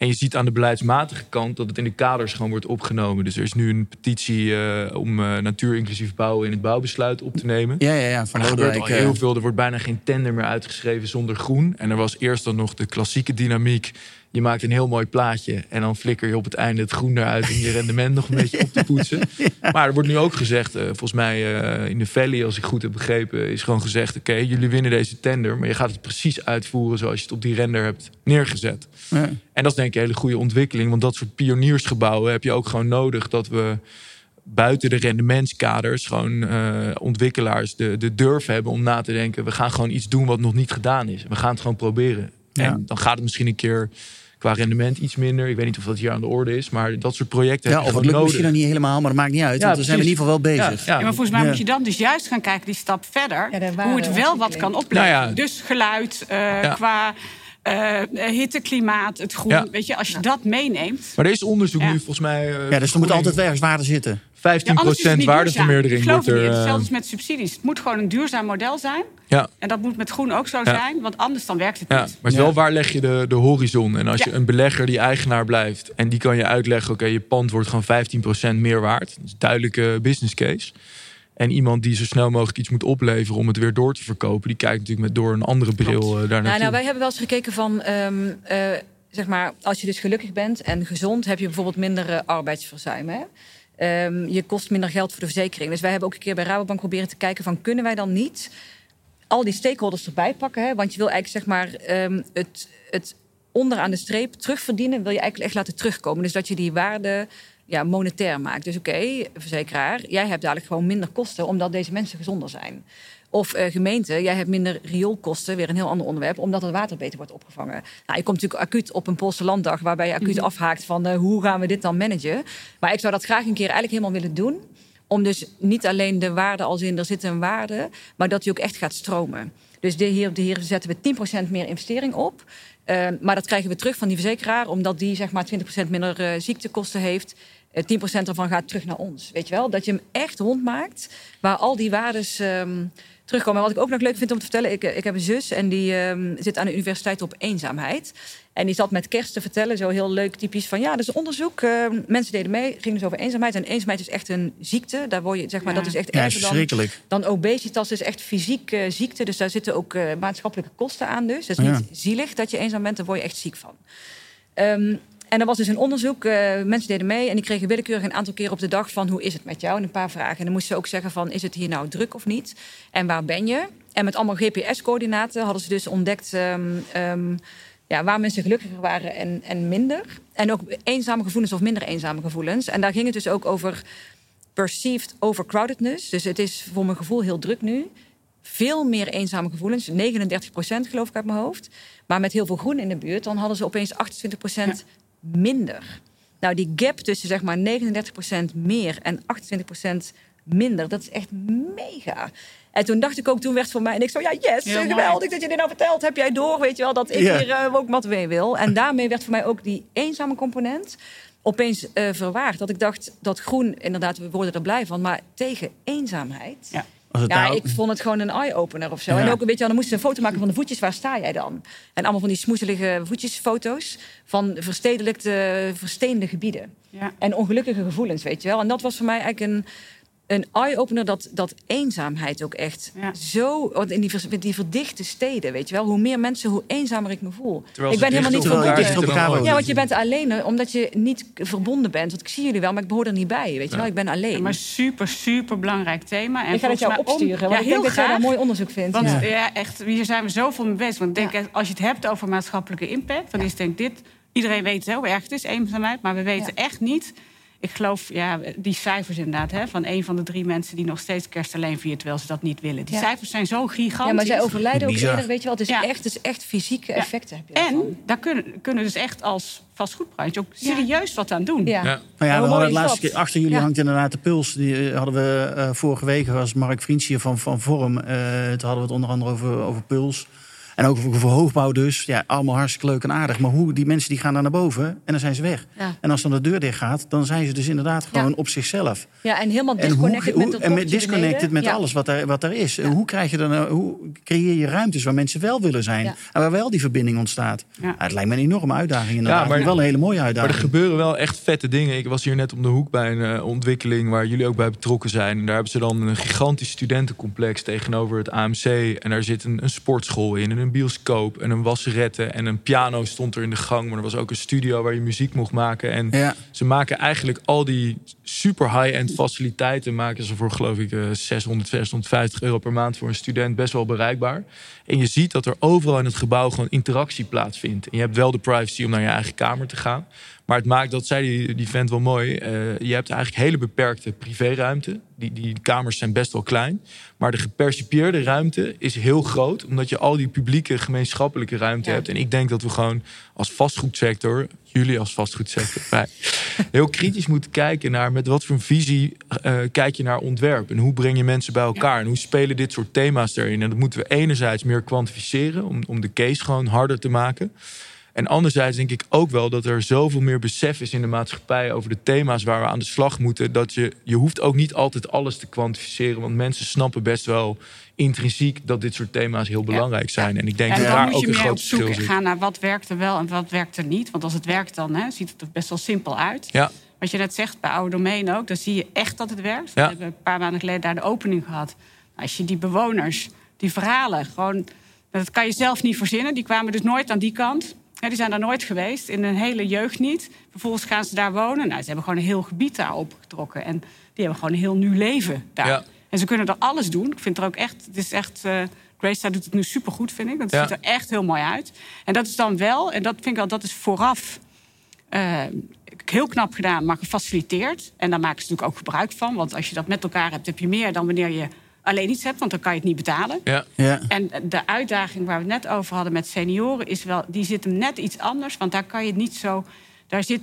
En je ziet aan de beleidsmatige kant dat het in de kaders gewoon wordt opgenomen. Dus er is nu een petitie uh, om uh, natuurinclusief bouwen in het bouwbesluit op te nemen. Ja, ja, ja. Van er gebeurt al heel veel. Er wordt bijna geen tender meer uitgeschreven zonder groen. En er was eerst dan nog de klassieke dynamiek je maakt een heel mooi plaatje en dan flikker je op het einde het groen eruit om je rendement nog een beetje op te poetsen. (laughs) Maar er wordt nu ook gezegd, uh, volgens mij uh, in de Valley, als ik goed heb begrepen, is gewoon gezegd: oké, jullie winnen deze tender, maar je gaat het precies uitvoeren zoals je het op die render hebt neergezet. Ja. En dat is denk ik een hele goede ontwikkeling, want dat soort pioniersgebouwen heb je ook gewoon nodig dat we buiten de rendementskaders gewoon uh, ontwikkelaars de, de durf hebben om na te denken: we gaan gewoon iets doen wat nog niet gedaan is. We gaan het gewoon proberen. En dan gaat het misschien een keer qua rendement iets minder. Ik weet niet of dat hier aan de orde is, maar dat soort projecten. Ja, of het lukt misschien nog niet helemaal, maar dat maakt niet uit. want we zijn in ieder geval wel bezig. Ja, maar volgens mij moet je dan dus juist gaan kijken die stap verder. hoe het wel wat kan opleveren. Nou dus geluid uh, qua. Uh, hitte, klimaat, het groen. Weet je, als je dat meeneemt. Maar er is onderzoek nu volgens mij. Uh, ja, dus er moet altijd ergens waarde zitten. 15% ja, waardevermeerdering. wordt er. Hetzelfde is met subsidies. Het moet gewoon een duurzaam model zijn. Ja. En dat moet met groen ook zo zijn, want anders dan werkt het niet. Ja, maar wel waar leg je de, de horizon? En als je een belegger die eigenaar blijft en die kan je uitleggen: oké, je pand wordt gewoon 15% meer waard. Dat is een duidelijke business case. En iemand die zo snel mogelijk iets moet opleveren om het weer door te verkopen, die kijkt natuurlijk met door een andere bril uh, daar nou, nou, wij hebben wel eens gekeken van. Um, uh, zeg maar, als je dus gelukkig bent en gezond, heb je bijvoorbeeld minder uh, arbeidsverzuim. Hè? Um, je kost minder geld voor de verzekering. Dus wij hebben ook een keer bij Rabobank proberen te kijken van kunnen wij dan niet al die stakeholders erbij pakken. Hè? Want je wil eigenlijk zeg maar um, het, het onderaan de streep terugverdienen, wil je eigenlijk echt laten terugkomen. Dus dat je die waarde ja, monetair maakt. Dus oké, verzekeraar, jij hebt dadelijk gewoon minder kosten omdat deze mensen gezonder zijn. Of uh, gemeente, jij hebt minder rioolkosten, weer een heel ander onderwerp, omdat het water beter wordt opgevangen. Nou, je komt natuurlijk acuut op een Poolse landdag waarbij je acuut mhm. afhaakt van uh, hoe gaan we dit dan managen. Maar ik zou dat graag een keer eigenlijk helemaal willen doen. Om dus niet alleen de waarde als in er zit een waarde, maar dat die ook echt gaat stromen. Dus hier, de hier zetten we 10% meer investering op. Uh, maar dat krijgen we terug van die verzekeraar, omdat die zeg maar 20% minder uh, ziektekosten heeft. 10% ervan gaat terug naar ons. Weet je wel? Dat je hem echt rondmaakt, waar al die waardes um, terugkomen. wat ik ook nog leuk vind om te vertellen, ik, ik heb een zus en die um, zit aan de universiteit op eenzaamheid. En die zat met kerst te vertellen, zo heel leuk typisch van ja, dat is onderzoek. Uh, mensen deden mee, ging dus over eenzaamheid. En eenzaamheid is echt een ziekte. Daar word je, zeg maar, ja. dat is echt erger ja, dan, dan obesitas. is echt fysiek uh, ziekte. Dus daar zitten ook uh, maatschappelijke kosten aan. Dus het is niet zielig dat je eenzaam bent, daar word je echt ziek van. Um, en er was dus een onderzoek, uh, mensen deden mee en die kregen willekeurig een aantal keer op de dag van hoe is het met jou en een paar vragen. En dan moesten ze ook zeggen van is het hier nou druk of niet en waar ben je? En met allemaal GPS-coördinaten hadden ze dus ontdekt um, um, ja, waar mensen gelukkiger waren en, en minder. En ook eenzame gevoelens of minder eenzame gevoelens. En daar ging het dus ook over perceived overcrowdedness. Dus het is voor mijn gevoel heel druk nu. Veel meer eenzame gevoelens, 39 procent geloof ik uit mijn hoofd. Maar met heel veel groen in de buurt, dan hadden ze opeens 28 procent minder. Nou, die gap tussen zeg maar 39% meer en 28% minder, dat is echt mega. En toen dacht ik ook, toen werd het voor mij, en ik zo, ja, yes, geweldig dat je dit nou vertelt. Heb jij door, weet je wel, dat ik yeah. hier uh, ook wat mee wil. En daarmee werd voor mij ook die eenzame component opeens uh, verwaard. Dat ik dacht, dat groen, inderdaad, we worden er blij van, maar tegen eenzaamheid... Ja ja, nou... ik vond het gewoon een eye-opener of zo. En ook, weet je, dan moesten ze een foto maken van de voetjes. Waar sta jij dan? En allemaal van die smoezelige voetjesfoto's van verstedelijkte, versteende gebieden. Ja. En ongelukkige gevoelens, weet je wel. En dat was voor mij eigenlijk een een eye-opener dat, dat eenzaamheid ook echt zo... Want in die, die verdichte steden, weet je wel... hoe meer mensen, hoe eenzamer ik me voel. Terwijl ik ben helemaal niet verbonden. Ja, want je bent alleen omdat je niet verbonden bent. Want ik zie jullie wel, maar ik behoor er niet bij. Weet je wel, ik ben alleen. Ja, maar super, super belangrijk thema. En ik ga het jou opsturen, want ik denk dat jij daar mooi onderzoek vindt. Want ja. echt, hier zijn we zoveel mee bezig. Want denk, als je het hebt over maatschappelijke impact... dan is denk dit... Iedereen weet hoe erg het is, eenzaamheid. Maar we weten echt niet ik geloof, ja, die cijfers inderdaad, hè, van een van de drie mensen die nog steeds kerst alleen viert terwijl ze dat niet willen. Die cijfers zijn zo gigantisch. Ja, maar zij overlijden ook eerder, weet je wel. Het is, echt, het is echt fysieke effecten. Heb je en daar kunnen, kunnen dus echt als vastgoedbranche ook serieus wat aan doen. Ja. Nou ja, we hadden het laatste keer, achter jullie hangt inderdaad de puls. Die eh, hadden we uh, vorige week, was Mark Vriends hier van, van Vorm. Uh, toen hadden we het onder andere over, over puls. En ook voor hoogbouw dus. Ja, allemaal hartstikke leuk en aardig. Maar hoe die mensen die gaan daar naar boven en dan zijn ze weg. En als dan de deur dicht gaat, dan zijn ze dus inderdaad gewoon op zichzelf. Ja, en helemaal disconnected en hoe, met, en met, disconnected met alles wat er, wat er is. Hoe krijg je dan, hoe creëer je ruimtes waar mensen wel willen zijn en waar wel die verbinding ontstaat? het lijkt me een enorme uitdaging inderdaad. Ja, maar wel een hele mooie uitdaging. Maar er gebeuren wel echt vette dingen. Ik was hier net om de hoek bij een uh, ontwikkeling waar jullie ook bij betrokken zijn. En daar hebben ze dan een gigantisch studentencomplex tegenover het AMC. En daar zit een, een sportschool in en een bioscoop en een wasserette en een piano stond er in de gang. Maar er was ook een studio waar je muziek mocht maken. En ze maken eigenlijk al die super high-end faciliteiten maken ze voor geloof ik 600, eh, 650 euro per maand voor een student best wel bereikbaar. En je ziet dat er overal in het gebouw gewoon interactie plaatsvindt. En je hebt wel de privacy om naar je eigen kamer te gaan. Maar het maakt, dat zei die, die vent wel mooi. Uh, je hebt eigenlijk hele beperkte privéruimte. Die, die kamers zijn best wel klein. Maar de gepercipieerde ruimte is heel groot. Omdat je al die publieke gemeenschappelijke ruimte hebt. En ik denk dat we gewoon als vastgoedsector, jullie als vastgoedsector, (laughs) heel kritisch moeten kijken naar met wat voor visie uh, kijk je naar ontwerp. En hoe breng je mensen bij elkaar. En hoe spelen dit soort thema's erin. En dat moeten we enerzijds meer kwantificeren. Om, om de case gewoon harder te maken. En anderzijds denk ik ook wel dat er zoveel meer besef is in de maatschappij over de thema's waar we aan de slag moeten. Dat je, je hoeft ook niet altijd alles te kwantificeren. Want mensen snappen best wel intrinsiek dat dit soort thema's heel belangrijk zijn. En ik denk dat daar ook een groot verschil zit. gaan naar wat werkt er wel en wat werkt er niet. Want als het werkt dan hè, ziet het er best wel simpel uit. Ja. Wat je net zegt bij Oude Domein ook, dan zie je echt dat het werkt. We hebben een paar maanden geleden daar de opening gehad. Als je die bewoners, die verhalen, gewoon, dat kan je zelf niet verzinnen. Die kwamen dus nooit aan die kant die zijn daar nooit geweest, in een hele jeugd niet. Vervolgens gaan ze daar wonen. Nou, ze hebben gewoon een heel gebied daar opgetrokken. En die hebben gewoon een heel nieuw leven daar. Ja. En ze kunnen er alles doen. Ik vind er ook echt, het is echt... Uh, Grace doet het nu supergoed, vind ik. Dat ziet er echt heel mooi uit. En dat is dan wel, en dat vind ik al, dat is vooraf uh, heel knap gedaan, maar gefaciliteerd. En daar maken ze natuurlijk ook gebruik van. Want als je dat met elkaar hebt, heb je meer dan wanneer je alleen iets hebt, want dan kan je het niet betalen. Ja. Ja. En de uitdaging waar we het net over hadden met senioren is wel, die zit hem net iets anders, want daar kan je het niet zo. Daar, zit,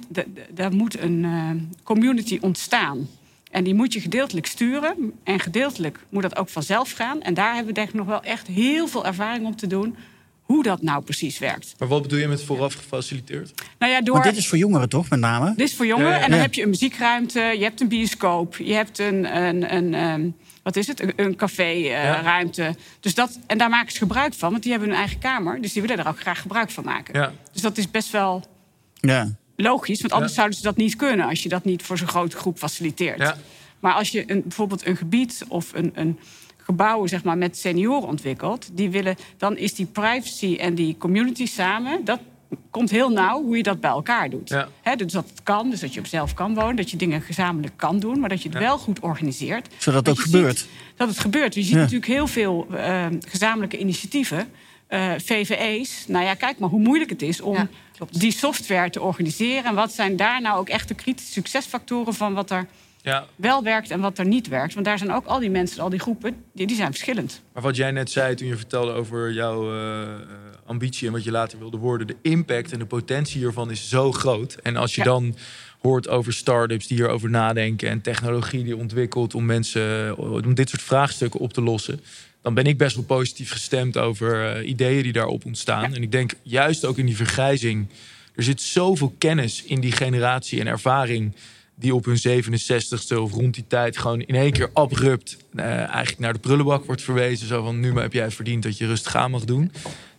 daar moet een uh, community ontstaan. En die moet je gedeeltelijk sturen. En gedeeltelijk moet dat ook vanzelf gaan. En daar hebben we denk ik nog wel echt heel veel ervaring om te doen hoe dat nou precies werkt. Maar wat bedoel je met vooraf gefaciliteerd? Nou ja, door... Want dit is voor jongeren toch, met name? Dit is voor jongeren. En dan heb je een muziekruimte, je hebt een bioscoop, je hebt een, een, een, ehm, wat is het, een, een café-ruimte. Eh, dus dat, en daar maken ze gebruik van, want die hebben hun eigen kamer. Dus die willen er ook graag gebruik van maken. Ja. Dus dat is best wel ja. logisch, want anders zouden ze dat niet kunnen... als je dat niet voor zo'n grote groep faciliteert. Ja. Maar als je een, bijvoorbeeld een gebied of een, een gebouw zeg maar, met senioren ontwikkelt... Die willen, dan is die privacy en die community samen... dat komt heel nauw hoe je dat bij elkaar doet. dus dat het kan, dus dat je op zelf kan wonen, dat je dingen gezamenlijk kan doen, maar dat je het wel goed organiseert. Zodat het ook gebeurt. Dat het gebeurt. Je ziet natuurlijk heel veel uh, gezamenlijke initiatieven. Uh, eh, VVE's. Nou ja, kijk maar hoe moeilijk het is om die software te organiseren. En wat zijn daar nou ook echt de kritische succesfactoren van wat er ja. wel werkt en wat er niet werkt. Want daar zijn ook al die mensen, al die groepen, die, die zijn verschillend. Maar wat jij net zei toen je vertelde over jouw uh, ambitie en wat je later wilde worden, de impact en de potentie hiervan is zo groot. En als je dan hoort over start-ups die hierover nadenken en technologie die ontwikkelt om mensen om dit soort vraagstukken op te lossen. Dan ben ik best wel positief gestemd over uh, ideeën die daarop ontstaan. En ik denk juist ook in die vergrijzing. Er zit zoveel kennis in die generatie en ervaring die op hun 67ste of rond die tijd gewoon in één keer abrupt uh, eigenlijk naar de prullenbak wordt verwezen. Zo van nu maar heb jij verdiend dat je rustig aan mag doen.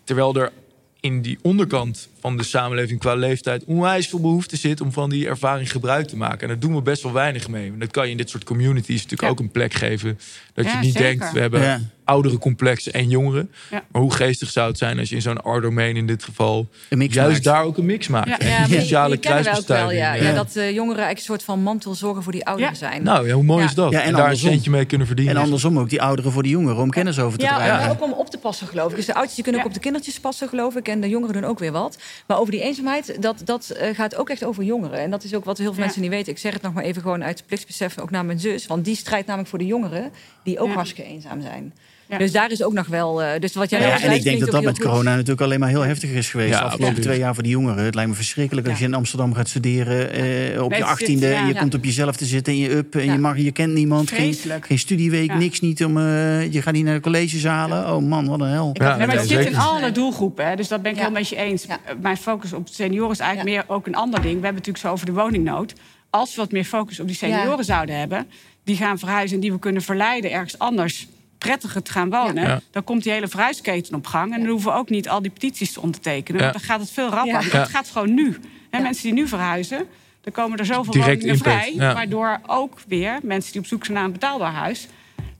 Terwijl er in die onderkant van de samenleving qua leeftijd onwijs veel behoefte zit om van die ervaring gebruik te maken. En daar doen we best wel weinig mee. Dat kan je in dit soort communities natuurlijk ook een plek geven. Dat je niet denkt, we hebben oudere complexen en jongeren. Maar hoe geestig zou het zijn als je in zo'n R-domein in dit geval juist daar ook een mix maakt. Ja, ja, sociale kruisbestuiving. Ja. Ja. dat uh, jongeren eigenlijk een soort van mantel zorgen voor die ouderen zijn. Nou, ja, hoe mooi is dat? en, daar een centje mee kunnen verdienen. En andersom ook die ouderen voor die jongeren om kennis over te ja, krijgen. Ja, ook om op te passen geloof ik. Dus de ouders kunnen ook op de kindertjes passen geloof ik. En de jongeren doen ook weer wat. Maar over die eenzaamheid, dat, dat uh, gaat ook echt over jongeren. En dat is ook wat heel veel mensen niet weten. Ik zeg het nog maar even gewoon uit plichtsbesef, ook naar mijn zus. Want die strijdt namelijk voor de jongeren die ook hartstikke eenzaam zijn. Dus daar is ook nog wel. Uh, dus wat jij ja, en ik denk dat dat met corona natuurlijk alleen maar heel heftig is geweest. de afgelopen twee jaar voor die jongeren. Het lijkt me verschrikkelijk als je in Amsterdam gaat studeren uh, op je achttiende. En je komt op jezelf te zitten in je up. En je, mag, je kent niemand. Geen, geen studieweek, niks niet. Om, uh, je gaat niet naar de collegezalen. Oh man, wat een hel. Ja, maar het zit in alle doelgroepen. Hè, dus dat ben ik heel met je eens. Mijn focus op senioren is eigenlijk meer ook een ander ding. We hebben natuurlijk zo over de woningnood. Als we wat meer focus op die senioren zouden hebben... die gaan verhuizen en die we kunnen verleiden ergens anders prettiger te gaan wonen, dan komt die hele verhuisketen op gang. En dan hoeven we ook niet al die petities te ondertekenen. Dan gaat het veel rapper. Ja. Dat gaat gewoon nu. En mensen die nu verhuizen, dan komen er zoveel Direct woningen vrij. Waardoor ook weer mensen die op zoek zijn naar een betaalbaar huis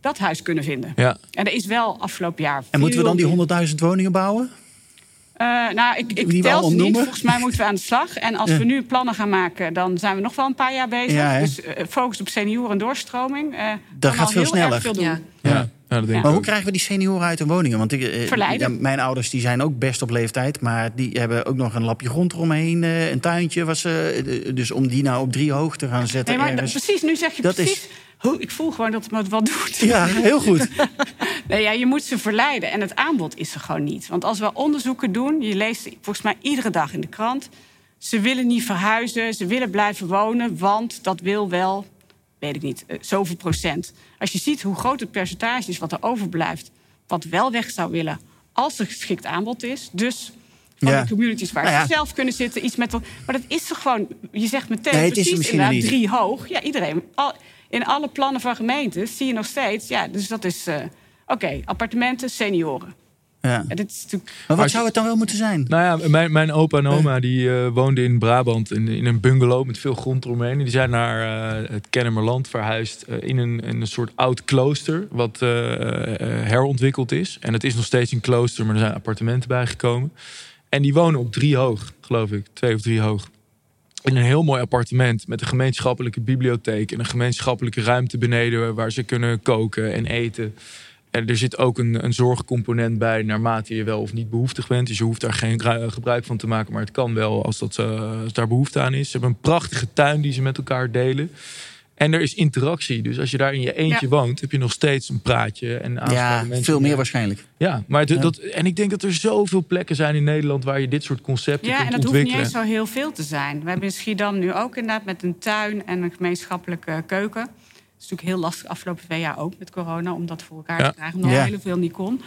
dat huis kunnen vinden. Ja. En er is wel afgelopen jaar. En moeten we dan die 100.000 woningen bouwen? Uh, nou, ik, ik tel niet. Volgens mij moeten we aan de slag. En als we nu plannen gaan maken, dan zijn we nog wel een paar jaar bezig. dus uh, focus op senioren en doorstroming. Uh, dat gaat veel sneller. Veel doen. Ja. Ja, maar hoe krijgen we die senioren uit hun woningen? Want ik, mijn ouders die zijn ook best op leeftijd, maar die hebben ook nog een lapje grond eromheen, een tuintje. Was, dus om die nou op drie hoog te gaan zetten. Nee, maar ergens, precies, nu zeg je dat precies. Is, ik voel gewoon dat het me wat doet. Ja, heel goed. (laughs) nee, ja, je moet ze verleiden. En het aanbod is er gewoon niet. Want als we onderzoeken doen, je leest volgens mij iedere dag in de krant. Ze willen niet verhuizen, ze willen blijven wonen, want dat wil wel, weet ik niet, uh, zoveel procent. Als je ziet hoe groot het percentage is wat er overblijft, wat wel weg zou willen als er geschikt aanbod is. Dus van de communities waar nou ze zelf kunnen zitten, iets met. Maar dat is er gewoon. Je zegt meteen nee, precies inderdaad drie hoog. Ja, iedereen. Al, in alle plannen van gemeentes zie je nog steeds... Ja, dus dat is... Uh, Oké, appartementen, senioren. Ja. ja dit is natuurlijk... Maar wat zou het dan wel moeten zijn? Nou ja, mijn, mijn opa en oma die uh, woonden in Brabant in, in een bungalow met veel grond eromheen. Die zijn naar uh, het Kennemerland verhuisd in, een, in een soort oud klooster wat herontwikkeld is. En het is nog steeds een klooster, maar er zijn appartementen bijgekomen. En die wonen op drie hoog, geloof ik. Twee of drie hoog in een heel mooi appartement met een gemeenschappelijke bibliotheek en een gemeenschappelijke ruimte beneden waar ze kunnen koken en eten. En er zit ook een, een zorgcomponent bij naarmate je wel of niet behoeftig bent. Dus je hoeft daar geen gebruik van te maken, maar het kan wel als, dat, uh, als daar behoefte aan is. Ze hebben een prachtige tuin die ze met elkaar delen. En er is interactie. Dus als je daar in je eentje woont, heb je nog steeds een praatje. En ja, mensen veel meer waarschijnlijk. Ja, maar Dat, en ik denk dat er zoveel plekken zijn in Nederland waar je dit soort concepten ja, kunt ontwikkelen. Ja, en dat hoeft niet eens zo heel veel te zijn. We hebben in Schiedam nu ook inderdaad met een tuin en een gemeenschappelijke keuken. Het is natuurlijk heel lastig afgelopen twee jaar ook met corona om dat voor elkaar te krijgen. Omdat ja. heel veel niet kon.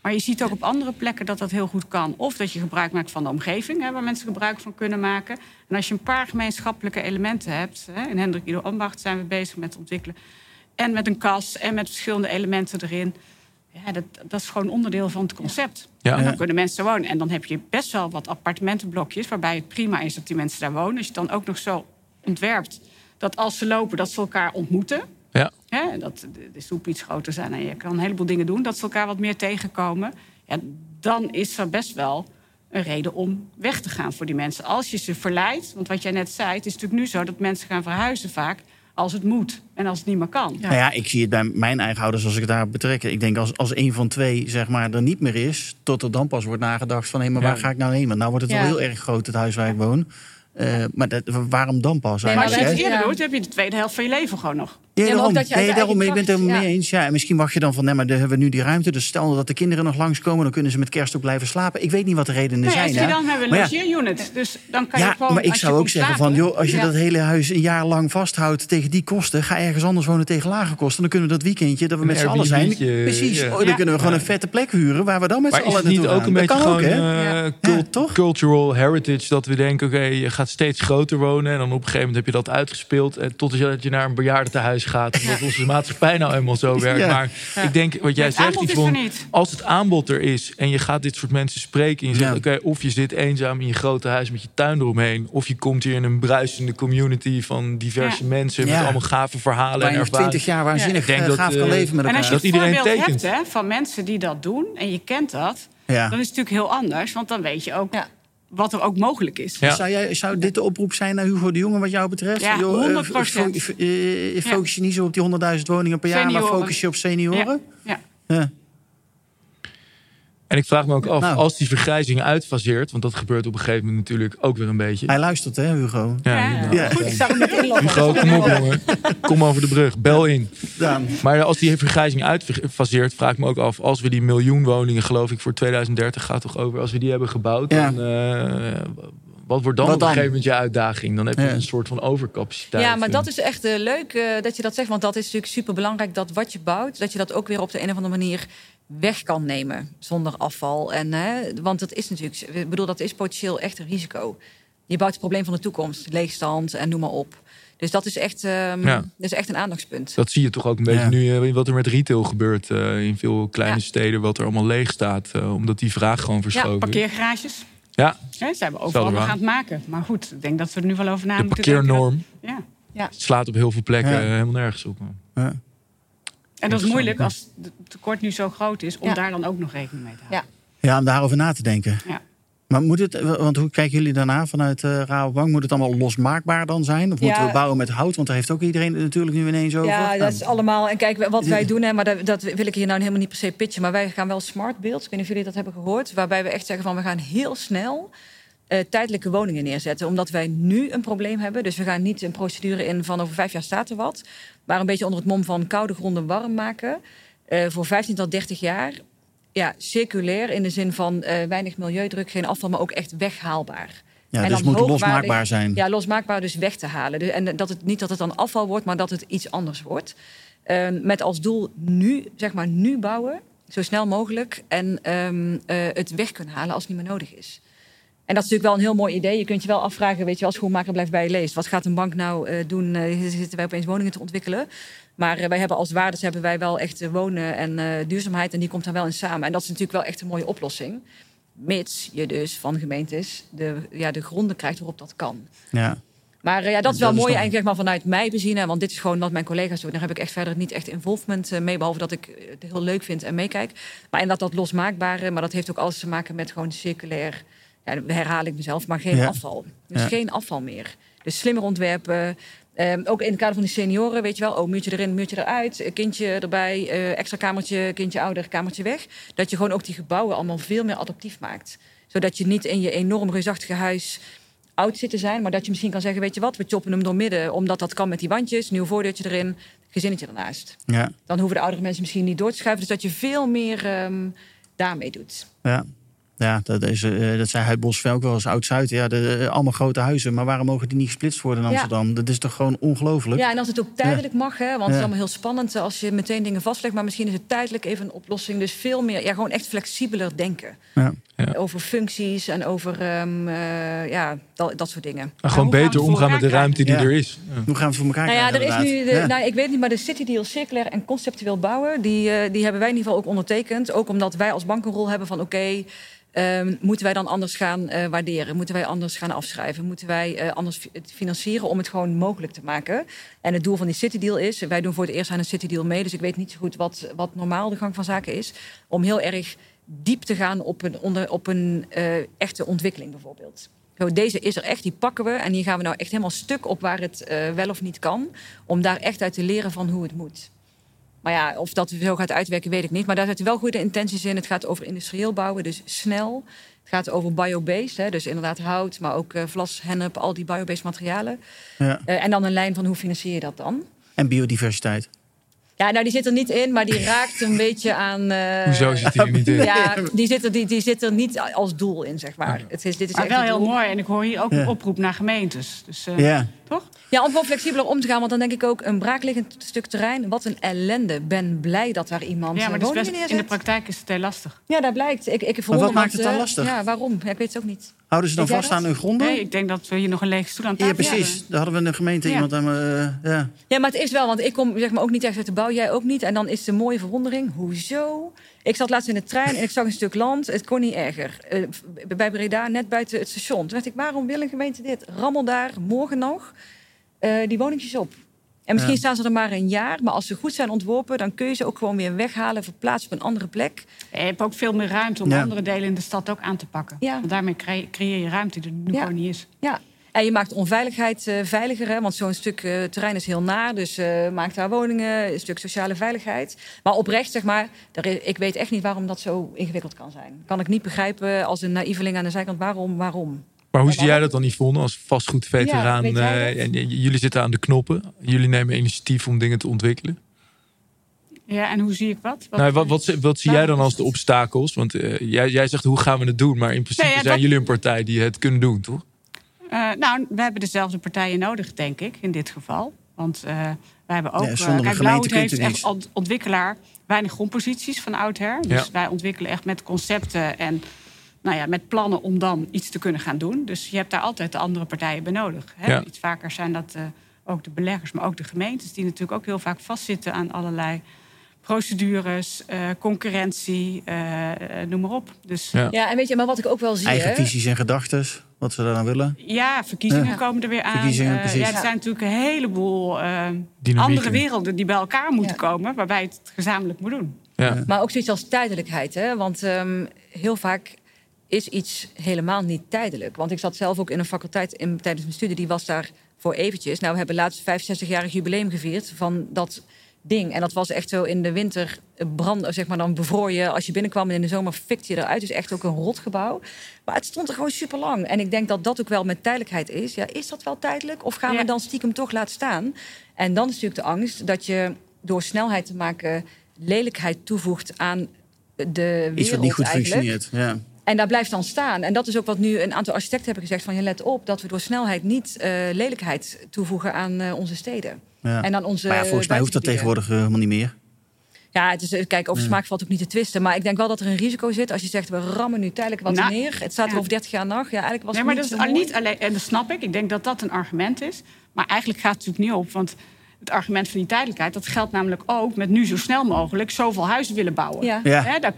Maar je ziet ook op andere plekken dat dat heel goed kan. Of dat je gebruik maakt van de omgeving, hè, waar mensen gebruik van kunnen maken. En als je een paar gemeenschappelijke elementen hebt... Hè, in Hendrik Ido Ambacht zijn we bezig met ontwikkelen... en met een kas en met verschillende elementen erin... Ja, dat, dat is gewoon onderdeel van het concept. Ja. En dan kunnen mensen wonen. En dan heb je best wel wat appartementenblokjes... waarbij het prima is dat die mensen daar wonen. Als je het dan ook nog zo ontwerpt... dat als ze lopen, dat ze elkaar ontmoeten... Ja. Hè, dat de soep iets groter zijn en je kan een heleboel dingen doen. Dat ze elkaar wat meer tegenkomen. Ja, dan is er best wel een reden om weg te gaan voor die mensen. Als je ze verleidt, want wat jij net zei... het is natuurlijk nu zo dat mensen gaan verhuizen vaak als het moet en als het niet meer kan. Ja. Nou ja, ik zie het bij mijn eigen ouders als ik het daarop betrek. Ik denk als, als een van twee zeg maar, er niet meer is... tot er dan pas wordt nagedacht van... hé, maar waar ga ik nou heen? Want nou wordt het wel heel erg groot, het huis waar ik woon. Uh, maar dat, waarom dan pas? Nee, maar als je het eerder doet, heb je de tweede helft van je leven gewoon nog. Ja, daarom, dat je nee, daarom je bent het er mee eens. Ja, en misschien wacht je dan van, nee, maar dan hebben we nu die ruimte. Dus stel dat de kinderen nog langskomen, dan kunnen ze met kerst ook blijven slapen. Ik weet niet wat de redenen zijn. Nee, dan hebben we een logeerunit. Dus dan kan ja, je gewoon, maar ik zou ook zeggen van, joh, als je dat hele huis een jaar lang vasthoudt tegen die kosten, ga ergens anders wonen tegen lage kosten. Dan kunnen we dat weekendje, dat we met z'n allen zijn. Precies, oh, dan kunnen we gewoon een vette plek huren waar we dan met z'n allen naartoe gaan. niet ook een beetje gewoon uh, cultural heritage dat we denken, oké, je gaat steeds groter wonen en dan op een gegeven moment heb je dat uitgespeeld en tot je naar een bejaardentehuis gaat, omdat onze maatschappij nou eenmaal zo werkt. Maar ik denk, wat jij zegt, Yvonne, als het aanbod er is en je gaat dit soort mensen spreken en je zegt, oké, of je zit eenzaam in je grote huis met je tuin eromheen, of je komt hier in een bruisende community van diverse mensen met allemaal gave verhalen Waar en ervaringen. 20 jaar waanzinnig denk dat, kan uh, leven met elkaar. En als je dat iedereen tekent. hebt hè, van mensen die dat doen en je kent dat, dan is het natuurlijk heel anders, want dan weet je ook wat er ook mogelijk is. Zou, jij, zou dit de oproep zijn naar Hugo de Jonge wat jou betreft? Ja, 100 eh, procent. Uh, focus je niet zo op die 100.000 woningen per jaar, maar focus je op senioren? Ja. ja. En ik vraag me ook af, nou. als die vergrijzing uitfaseert... want dat gebeurt op een gegeven moment natuurlijk ook weer een beetje. Hij luistert, hè, Hugo? Ja, ja. Goed, ik zou Hugo, kom op, jongen. Kom over de brug, bel in. Maar als die vergrijzing uitfaseert, vraag ik me ook af... als we die miljoen woningen, geloof ik, voor 2030 gaat toch over... als we die hebben gebouwd, dan... Uh, wat wordt dan, op een gegeven moment je uitdaging? Dan heb je een soort van overcapaciteit. Ja, maar dat is echt uh, leuk uh, dat je dat zegt. Want dat is natuurlijk super belangrijk dat wat je bouwt, dat je dat ook weer op de een of andere manier weg kan nemen zonder afval. En, hè, want dat is natuurlijk, ik bedoel, dat is potentieel echt een risico. Je bouwt het probleem van de toekomst, leegstand en noem maar op. Dus dat is echt, um, dat is echt een aandachtspunt. Dat zie je toch ook een beetje nu uh, wat er met retail gebeurt uh, in veel kleine steden, wat er allemaal leeg staat, uh, omdat die vraag gewoon verschoven. Ja, parkeergarages. Ja. ja ze hebben overal nog aan het maken. Maar goed, ik denk dat we er nu wel over na de moeten denken. De parkeernorm. Ja. Ja. Het slaat op heel veel plekken helemaal nergens op. Ja. En dat is moeilijk als het tekort nu zo groot is, om daar dan ook nog rekening mee te houden. Ja, ja om daarover na te denken. Ja. Maar moet het, want hoe kijken jullie daarna vanuit uh, Rabobank? Moet het allemaal losmaakbaar dan zijn? Of moeten we bouwen met hout? Want daar heeft ook iedereen natuurlijk nu ineens over. Ja, dat is allemaal. En kijk, wat wij doen, hè, maar dat, dat, wil ik hier nou helemaal niet per se pitchen. Maar wij gaan wel smart builds. Ik weet niet of jullie dat hebben gehoord. Waarbij we echt zeggen van we gaan heel snel uh, tijdelijke woningen neerzetten. Omdat wij nu een probleem hebben. Dus we gaan niet een procedure in van over vijf jaar staat er wat. Maar een beetje onder het mom van koude gronden warm maken. Uh, voor 15 tot 30 jaar ja, circulair in de zin van uh, weinig milieudruk, geen afval, maar ook echt weghaalbaar. Ja, en dus moet losmaakbaar zijn. Ja, losmaakbaar dus weg te halen. Dus, en dat het niet dat het dan afval wordt, maar dat het iets anders wordt. Uh, met als doel nu, zeg maar nu bouwen, zo snel mogelijk. En um, uh, het weg kunnen halen als het niet meer nodig is. En dat is natuurlijk wel een heel mooi idee. Je kunt je wel afvragen, weet je, als schoenmaker blijft bij je leest. Wat gaat een bank nou uh, doen? Uh, zitten wij opeens woningen te ontwikkelen? Maar uh, wij hebben als waardes hebben wij wel echt wonen en duurzaamheid. En die komt daar wel in samen. En dat is natuurlijk wel echt een mooie oplossing. Mits je dus van gemeentes de, ja, de gronden krijgt waarop dat kan. Ja. Maar ja, dat is wel dat mooi eigenlijk maar vanuit mij bezien. Want dit is gewoon wat mijn collega's doen. Daar heb ik echt verder niet echt involvement mee. Behalve dat ik het heel leuk vind en meekijk. Maar en dat dat losmaakbare. Maar dat heeft ook alles te maken met gewoon circulair ja, herhaal ik mezelf, maar geen afval. Dus geen afval meer. Dus slimmer ontwerpen. Um, ook in het kader van die senioren, weet je wel, oh, muurtje erin, muurtje eruit, kindje erbij, uh, extra kamertje, kindje ouder, kamertje weg. Dat je gewoon ook die gebouwen allemaal veel meer adaptief maakt. Zodat je niet in je enorm reusachtige huis oud zit te zijn, maar dat je misschien kan zeggen, weet je wat, we choppen hem door midden, omdat dat kan met die wandjes, nieuw voordeurtje erin, gezinnetje ernaast. Ja. Dan hoeven de oudere mensen misschien niet door te schuiven, dus dat je veel meer um, daarmee doet. Ja. Ja, dat, is, uh, dat zei Huid ook wel eens Oud-Zuid. Ja, de, uh, allemaal grote huizen. Maar waarom mogen die niet gesplitst worden in Amsterdam? Dat is toch gewoon ongelooflijk? Ja, en als het ook tijdelijk mag. Hè, want het is allemaal heel spannend als je meteen dingen vastlegt. Maar misschien is het tijdelijk even een oplossing. Dus veel meer, ja, gewoon echt flexibeler denken. Over functies en over um, uh, ja, dat, dat soort dingen. En gewoon beter omgaan met de ruimte die er is. Hoe gaan we voor elkaar nou ja, er is nu, de, nou, ik weet niet, maar de City Deal circulair en conceptueel bouwen... die, die hebben wij in ieder geval ook ondertekend. Ook omdat wij als bank een rol hebben van oké... Okay, Um, moeten wij dan anders gaan uh, waarderen? Moeten wij anders gaan afschrijven? Moeten wij uh, anders financieren om het gewoon mogelijk te maken? En het doel van die City Deal is, wij doen voor het eerst aan een City Deal mee, dus ik weet niet zo goed wat, wat normaal de gang van zaken is, om heel erg diep te gaan op een, onder, op een uh, echte ontwikkeling bijvoorbeeld. Deze is er echt, die pakken we en hier gaan we nou echt helemaal stuk op waar het wel of niet kan, om daar echt uit te leren van hoe het moet. Maar ja, of dat zo gaat uitwerken, weet ik niet. Maar daar zitten wel goede intenties in. Het gaat over industrieel bouwen, dus snel. Het gaat over biobased, dus inderdaad hout, maar ook uh, vlas, hennep, al die biobased materialen. Ja. Uh, en dan een lijn van hoe financier je dat dan? En biodiversiteit. Ja, nou die zit er niet in, maar die raakt een beetje aan. Uh, Hoezo zit die er niet in? Ja, die zit er, die, die zit er niet als doel in, zeg maar. Het is, dit is maar wel heel mooi. En ik hoor hier ook een oproep naar gemeentes. Dus, uh, ja. Toch? Ja, om gewoon flexibeler om te gaan. Want dan denk ik ook een braakliggend stuk terrein. Wat een ellende. Ben blij dat daar iemand ja, maar best, in de praktijk is het heel lastig. Ja, dat blijkt. Ik, ik maar wat maakt het dan lastig? Ja, waarom? ik weet het ook niet. Houden ze dan vast aan hun gronden? Nee, ik denk dat we hier nog een lege stoel aan tafel Ja, precies. Daar hadden we in de gemeente iemand aan uh, ja. ja, maar het is wel, want ik kom zeg maar ook niet echt uit de bouw, jij ook niet. En dan is de mooie verwondering, hoezo? Ik zat laatst in de trein en ik zag een stuk land. Het kon niet erger. Uh, bij Breda, net buiten het station. Toen dacht ik, waarom wil een gemeente dit? Rammel daar, morgen nog, uh, die woningjes op. En misschien staan ze er maar een jaar, maar als ze goed zijn ontworpen, dan kun je ze ook gewoon weer weghalen, verplaatsen op een andere plek. Je hebt ook veel meer ruimte om andere delen in de stad ook aan te pakken. Ja. Want daarmee creëer je ruimte die er nu gewoon niet is. Ja, En je maakt onveiligheid uh, veiliger, hè, want zo'n stuk uh, terrein is heel naar. Dus uh, maakt daar woningen, een stuk sociale veiligheid. Maar oprecht, zeg maar, is, ik weet echt niet waarom dat zo ingewikkeld kan zijn. Kan ik niet begrijpen als een naïveling aan de zijkant waarom, waarom. Maar hoe zie jij dat dan, Yvonne, als vastgoedveteraan? Ja, en jullie zitten aan de knoppen. Jullie nemen initiatief om dingen te ontwikkelen. Ja, en hoe zie ik wat? Wat, nou, wat, wat, wat zie jij dan als de obstakels? Want jij, jij zegt, hoe gaan we het doen? Maar in principe zijn jullie een partij die het kunnen doen, toch? Uh, nou, we hebben dezelfde partijen nodig, denk ik, in dit geval. Want uh, wij hebben ook. Ja, uh, kijk, Blauwhoed heeft echt als ontwikkelaar weinig grondposities van oudsher. Dus wij ontwikkelen echt met concepten en nou ja, met plannen om dan iets te kunnen gaan doen. Dus je hebt daar altijd de andere partijen bij nodig. Hè? Ja. Iets vaker zijn dat ook de beleggers, maar ook de gemeentes, die natuurlijk ook heel vaak vastzitten aan allerlei procedures, uh, concurrentie, uh, noem maar op. Dus, ja. ja. en weet je, maar wat ik ook wel zie. Eigen visies en gedachten, wat ze dan willen. Ja, verkiezingen ja. komen er weer aan. Verkiezingen, uh, ja, er zijn natuurlijk een heleboel andere werelden die bij elkaar moeten komen, waarbij het gezamenlijk moet doen. Ja. Maar ook zoiets als tijdelijkheid, hè? Want um, heel vaak is iets helemaal niet tijdelijk. Want ik zat zelf ook in een faculteit in, tijdens mijn studie, die was daar voor eventjes. Nou, we hebben laatst 65-jarig jubileum gevierd van dat ding. En dat was echt zo in de winter branden, zeg maar, dan bevroor je als je binnenkwam en in de zomer fikte je eruit. Dus echt ook een rotgebouw. Maar het stond er gewoon super lang. En ik denk dat dat ook wel met tijdelijkheid is. Ja, is dat wel tijdelijk? Of gaan we dan stiekem toch laten staan? En dan is natuurlijk de angst dat je door snelheid te maken lelijkheid toevoegt aan de wereld. Iets wat niet goed functioneert. Ja. En daar blijft dan staan. En dat is ook wat nu een aantal architecten hebben gezegd: van je let op dat we door snelheid niet uh, lelijkheid toevoegen aan uh, onze steden. Ja. En aan onze maar ja, volgens mij hoeft dat tegenwoordig uh, helemaal niet meer. Ja, het is, kijk, over smaak valt ook niet te twisten. Maar ik denk wel dat er een risico zit als je zegt... we rammen nu tijdelijk wat nou, neer. Het staat er over 30 jaar nog. Ja, eigenlijk was nee, maar dat is niet alleen... En dat snap ik. Ik denk dat dat een argument is. Maar eigenlijk gaat het natuurlijk niet op. Want het argument van die tijdelijkheid... dat geldt namelijk ook met nu zo snel mogelijk... zoveel huizen willen bouwen. Ja. Ja. daar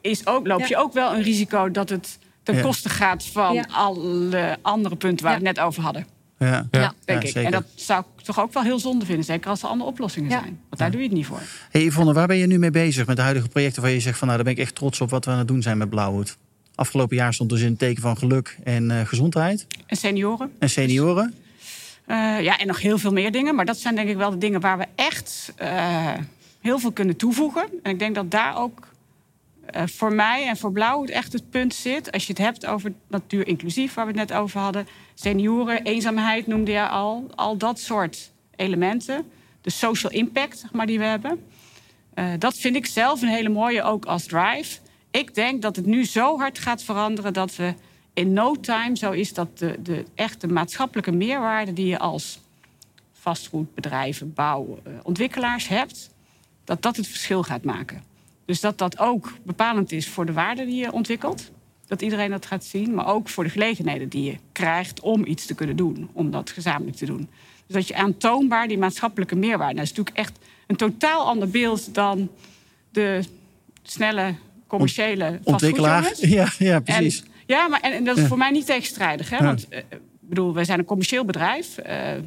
is ook, loop je ook wel een risico dat het ten koste gaat... van alle andere punten waar we het net over hadden. Ja, ja. denk ik. En dat zou ik toch ook wel heel zonde vinden. Zeker als er andere oplossingen zijn. Want daar doe je het niet voor. Hey Yvonne, waar ben je nu mee bezig met de huidige projecten... waar je zegt van nou, daar ben ik echt trots op wat we aan het doen zijn met Blauwhoed? Afgelopen jaar stond dus in het teken van geluk en uh, gezondheid. En senioren. En senioren. Uh, ja, en nog heel veel meer dingen. Maar dat zijn denk ik wel de dingen waar we echt uh, heel veel kunnen toevoegen. En ik denk dat daar ook uh, voor mij en voor Blauw het echt het punt zit. Als je het hebt over natuur inclusief, waar we het net over hadden. Senioren, eenzaamheid noemde je al. Al dat soort elementen. De social impact zeg maar, die we hebben. Uh, dat vind ik zelf een hele mooie ook als drive. Ik denk dat het nu zo hard gaat veranderen dat we in no time zo is dat de, de echte maatschappelijke meerwaarde die je als vastgoedbedrijven, bouw, uh, ontwikkelaars hebt, dat dat het verschil gaat maken. Dus dat dat ook bepalend is voor de waarde die je ontwikkelt. Dat iedereen dat gaat zien, maar ook voor de gelegenheden die je krijgt om iets te kunnen doen, om dat gezamenlijk te doen. Dus dat je aantoonbaar die maatschappelijke meerwaarde. Dat is natuurlijk echt een totaal ander beeld dan de snelle commerciële ontwikkelaar. (laughs) Ja, ja, precies. En, ja, maar en, dat is voor mij niet tegenstrijdig. Hè? Want uh, bedoel, wij zijn een commercieel bedrijf. Uh, je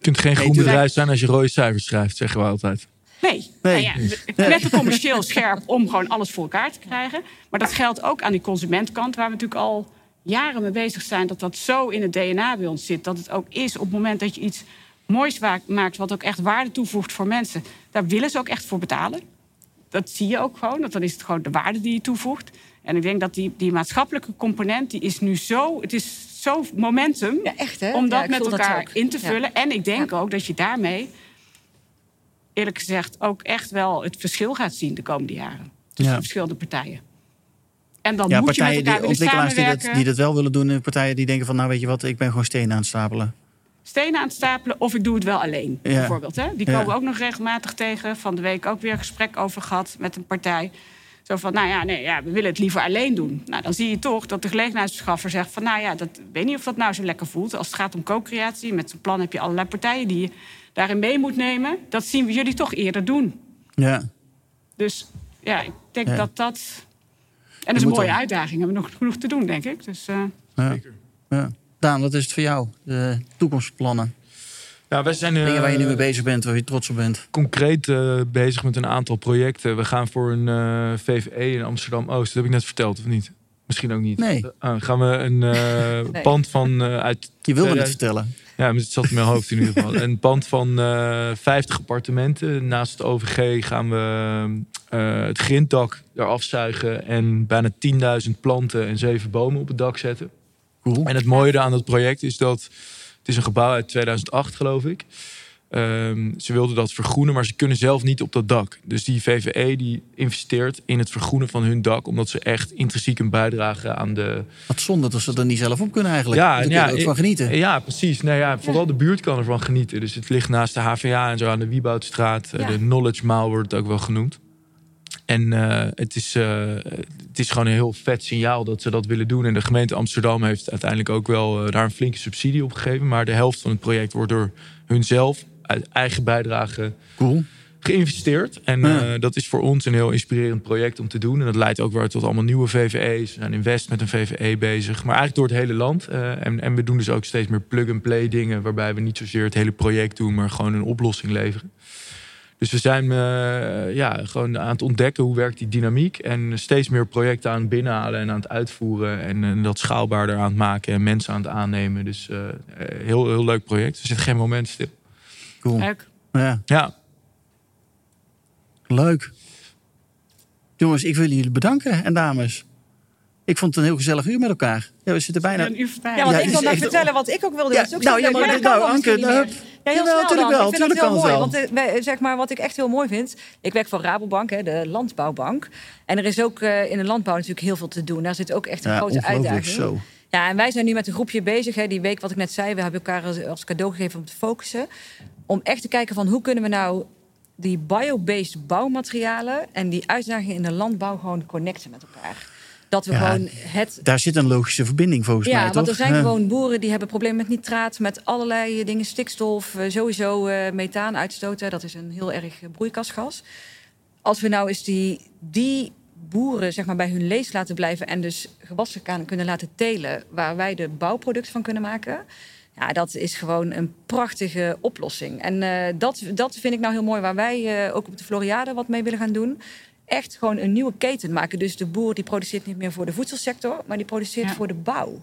kunt geen groen bedrijf zijn als je rode cijfers schrijft, zeggen we altijd. Nee, nee. Nou ja, net commercieel scherp om gewoon alles voor elkaar te krijgen. Maar dat geldt ook aan die consumentkant, waar we natuurlijk al jaren mee bezig zijn. Dat dat zo in het DNA bij ons zit. Dat het ook is op het moment dat je iets moois maakt, wat ook echt waarde toevoegt voor mensen. Daar willen ze ook echt voor betalen. Dat zie je ook gewoon. Dat dan is het gewoon de waarde die je toevoegt. En ik denk dat die, die maatschappelijke component, die is nu zo. Het is zo momentum ja, echt, hè? om dat met elkaar in te vullen. En ik denk ook dat je daarmee eerlijk gezegd ook echt wel het verschil gaat zien de komende jaren. Tussen de verschillende partijen. En dan moet partijen, je met die ontwikkelaars die dat, die dat wel willen doen, en partijen die denken van nou weet je wat, ik ben gewoon stenen aan het stapelen. Stenen aan het stapelen of ik doe het wel alleen, bijvoorbeeld. Hè? Die komen ook nog regelmatig tegen. Van de week ook weer een gesprek over gehad met een partij. Zo van, nou ja, nee, ja, we willen het liever alleen doen. Nou, dan zie je toch dat de gelegenheidsverschaffer zegt van... nou ja, dat, weet niet of dat nou zo lekker voelt. Als het gaat om co-creatie, met zo'n plan heb je allerlei partijen... die je daarin mee moet nemen. Dat zien we jullie toch eerder doen. Ja. Dus ja, ik denk dat dat... En dat is een mooie uitdaging. We hebben nog genoeg te doen, denk ik. Dus, uh... ja. Zeker. Ja. Daan, wat is het voor jou? De toekomstplannen? Nou, wij zijn, Dingen waar je nu mee eh, bezig bent, waar je trots op bent. Concreet uh, bezig met een aantal projecten. We gaan voor een uh, VVE in Amsterdam-Oost. Dat heb ik net verteld, of niet? Misschien ook niet. Nee. Uh, gaan we een (laughs) uh, pand van uh, uit. Je wilde het vertellen. Ja, maar het zat in mijn hoofd in ieder geval. Een pand van 50 appartementen. Naast het OVG gaan we het grinddak eraf zuigen en bijna 10.000 planten en zeven bomen op het dak zetten. Cool. En het mooie aan het project is dat het is een gebouw uit 2008, geloof ik. Um, ze wilden dat vergroenen, maar ze kunnen zelf niet op dat dak. Dus die VVE die investeert in het vergroenen van hun dak, omdat ze echt intrinsiek een bijdrage aan de. Wat zonde dat ze er niet zelf op kunnen eigenlijk. Ja, en ja, ook van genieten. Ja, precies. Nou ja, vooral de buurt kan ervan genieten. Dus het ligt naast de HVA en zo aan de Wieboudstraat. Ja. De Knowledge Mile wordt het ook wel genoemd. En uh, het, is, uh, het is gewoon een heel vet signaal dat ze dat willen doen. En de gemeente Amsterdam heeft uiteindelijk ook wel uh, daar een flinke subsidie op gegeven. Maar de helft van het project wordt door hunzelf uit eigen bijdrage cool. geïnvesteerd. En ja. dat is voor ons een heel inspirerend project om te doen. En dat leidt ook weer tot allemaal nieuwe VVE's. We zijn in West met een VVE bezig. Maar eigenlijk door het hele land. en, en we doen dus ook steeds meer plug-and-play dingen. Waarbij we niet zozeer het hele project doen, maar gewoon een oplossing leveren. Dus we zijn uh, ja, gewoon aan het ontdekken hoe werkt die dynamiek. En steeds meer projecten aan het binnenhalen en aan het uitvoeren. En, en dat schaalbaarder aan het maken en mensen aan het aannemen. Dus uh, heel, heel leuk project. Er zit geen moment stil. Cool. Leuk. Ja. ja. Leuk. Jongens, ik wil jullie bedanken en dames. Ik vond het een heel gezellig uur met elkaar. Ja, we zitten bijna. Een uur. Ja, want Ja, ik wil echt- vertellen wat ik ook wilde. Ja, Dat is ook nou, zo ja, maar nou, Anke, nou, heel jawel, snel tuurlijk dan. wel, Ik vind heel kan mooi. Want eh, zeg maar, wat ik echt heel mooi vind... Ik werk voor Rabobank, hè, de landbouwbank. En er is ook eh, in de landbouw natuurlijk heel veel te doen. Daar zit ook echt een Ja, grote uitdaging. zo. Ja, en wij zijn nu met een groepje bezig. Hè, die week wat ik net zei, we hebben elkaar als- als cadeau gegeven om te focussen. Om echt te kijken van hoe kunnen we nou die biobased bouwmaterialen... en die uitdagingen in de landbouw gewoon connecten met elkaar. Dat we Ja, gewoon het Daar zit een logische verbinding volgens ja, mij, toch? want er zijn Ja. gewoon boeren die hebben problemen met nitraat, met allerlei eh, dingen, stikstof, eh, sowieso eh methaan uitstoten. Dat is een heel erg broeikasgas. Als we nou eens die, die boeren zeg maar, bij hun lees laten blijven en dus gewassen kunnen laten telen, waar wij de bouwproduct van kunnen maken. Ja, dat is gewoon een prachtige oplossing. En dat, dat vind ik nou heel mooi, waar wij ook op de Floriade wat mee willen gaan doen. Echt gewoon een nieuwe keten maken. Dus de boer die produceert niet meer voor de voedselsector, maar die produceert Ja. voor de bouw.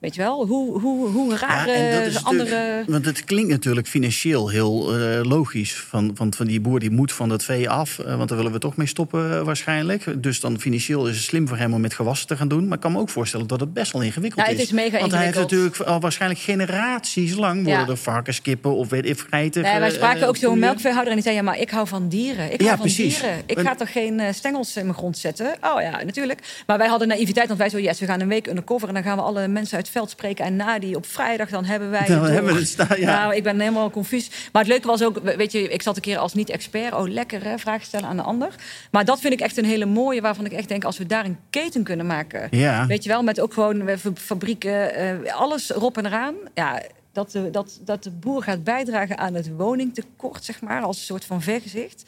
Weet je wel, hoe, hoe, hoe raar Ja, eh, andere... Want het klinkt natuurlijk financieel heel eh, logisch. Van, van, van die boer die moet van dat vee af. eh, want daar willen we toch mee stoppen waarschijnlijk. Dus dan financieel is het slim voor hem om met gewassen te gaan doen. Maar ik kan me ook voorstellen dat het best wel ingewikkeld Ja, het is mega Want hij heeft natuurlijk al waarschijnlijk generaties lang... worden Ja. er varkens, kippen of weet ik geiten. Nee, wij spraken ook zo'n melkveehouder en die zei... ja, maar ik hou van dieren. Ik hou van precies. dieren. Ik ga toch geen stengels in mijn grond zetten? Oh ja, natuurlijk. Maar wij hadden naïviteit, want wij zo... yes, we gaan een week undercover... en dan gaan we alle mensen uit veld spreken... en na die op vrijdag, dan hebben wij... Dan hebben we het staan, ja. Nou, ik ben helemaal confus. Maar het leuke was ook... weet je, ik zat een keer als niet-expert... oh, lekker, hè, vragen stellen aan de ander. Maar dat vind ik echt een hele mooie... waarvan ik echt denk, als we daar een keten kunnen maken... Ja. Weet je wel, met ook gewoon fa- fabrieken, eh, alles erop en eraan. Ja, dat de, dat, dat de boer gaat bijdragen aan het woningtekort, zeg maar, als een soort van vergezicht.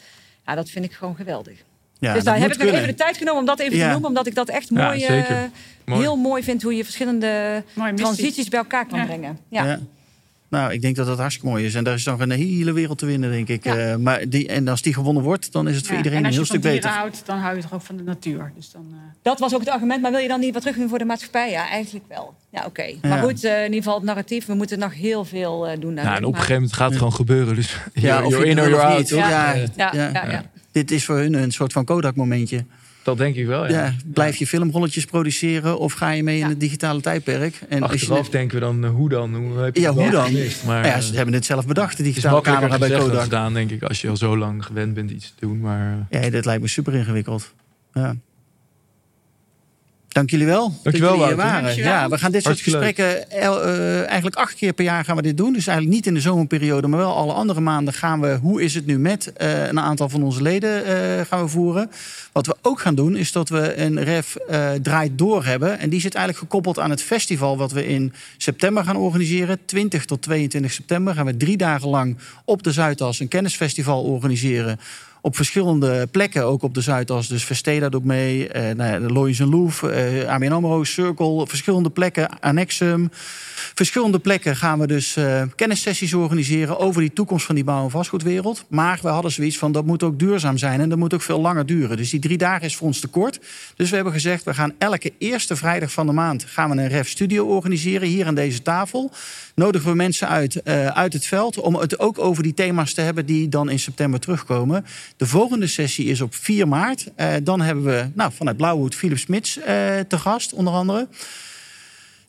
Ja, dat vind ik gewoon geweldig. Ja, dus daar heb ik nog kunnen. even de tijd genomen om dat even Ja. te noemen, omdat ik dat echt mooi, eh. Mooi. heel mooi vind hoe je verschillende transities bij elkaar kan Ja. brengen. Ja. Ja. Nou, ik denk dat dat hartstikke mooi is. En daar is nog een hele wereld te winnen, denk ik. Ja. Eh, maar die, en als die gewonnen wordt, dan is het voor Ja, iedereen en een als heel je van stuk dieren beter. houdt, dan hou je toch ook van de natuur. Dus dan, eh, Dat was ook het argument, maar wil je dan niet wat terug doen voor de maatschappij? Ja, eigenlijk wel. Ja, oké. Maar Ja. goed, eh, in ieder geval het narratief, we moeten nog heel veel eh, doen. Nou, en op een gegeven moment gaat het gewoon gebeuren. Dus Ja, you're- of you're je in or you're out. Ja. Ja, Ja. Dit is voor hun een soort van Kodak-momentje. Dat denk ik wel, ja. Ja. blijf je filmrolletjes produceren of ga je mee in het digitale tijdperk? En als je Achteraf denken we dan, eh, hoe dan? Hoe heb je Ja, het hoe dan? Maar, ja, eh, ze hebben het zelf bedacht, de het is digitale makkelijker camera bij Kodak. gedaan, denk ik. Als je al zo lang gewend bent iets te doen. Maar eh, Ja, dit lijkt me super ingewikkeld. Ja. Dank jullie wel. dat Dankjewel, jullie hier waren. Dankjewel. Ja, we gaan dit soort gesprekken eh, eigenlijk acht keer per jaar gaan we dit doen. Dus eigenlijk niet in de zomerperiode, maar wel alle andere maanden gaan we. Hoe is het nu met eh, een aantal van onze leden eh, gaan we voeren. Wat we ook gaan doen is dat we een ref eh, draait door hebben. En die zit eigenlijk gekoppeld aan het festival wat we in september gaan organiseren. 20 tot 22 september gaan we drie dagen lang op de Zuidas een kennisfestival organiseren op verschillende plekken, ook op de Zuidas. Dus Vesteda doet mee, uh, nou Loyens en Louvre, ABN AMRO, Circle, verschillende plekken, Annexum. Verschillende plekken gaan we dus uh, kennissessies organiseren over die toekomst van die bouw- en vastgoedwereld. Maar we hadden zoiets van dat moet ook duurzaam zijn en dat moet ook veel langer duren. Dus die drie dagen is voor ons te kort. Dus we hebben gezegd, we gaan elke eerste vrijdag van de maand gaan we een REF Studio organiseren hier aan deze tafel. Nodigen we mensen uit, uh, uit het veld om het ook over die thema's te hebben die dan in september terugkomen. De volgende sessie is op 4 maart. Uh, dan hebben we nou, vanuit Blauwhoed Philip Smits te gast, onder andere.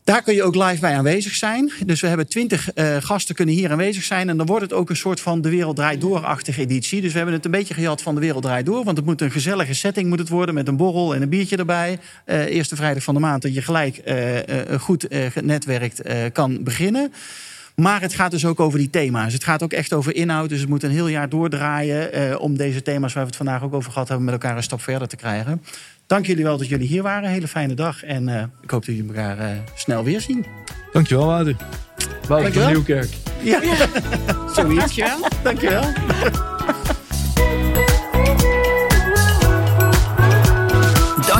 Daar kun je ook live bij aanwezig zijn. Dus we hebben twintig uh, gasten kunnen hier aanwezig zijn. En dan wordt het ook een soort van de Wereld Draait Door-achtige editie. Dus we hebben het een beetje gehad van de Wereld Draait Door. Want het moet een gezellige setting moet het worden met een borrel en een biertje erbij. Eerste vrijdag van de maand dat je gelijk goed genetwerkt kan beginnen. Maar het gaat dus ook over die thema's. Het gaat ook echt over inhoud. Dus het moet een heel jaar doordraaien om deze thema's waar we het vandaag ook over gehad hebben met elkaar een stap verder te krijgen. Dank jullie wel dat jullie hier waren. Hele fijne dag. En uh, ik hoop dat jullie elkaar uh, snel weer zien. Dankjewel, Wouter. Wouter van Nieuwkerk. Ja, ja. (laughs) zoiets. Dankjewel. Dankjewel. (laughs)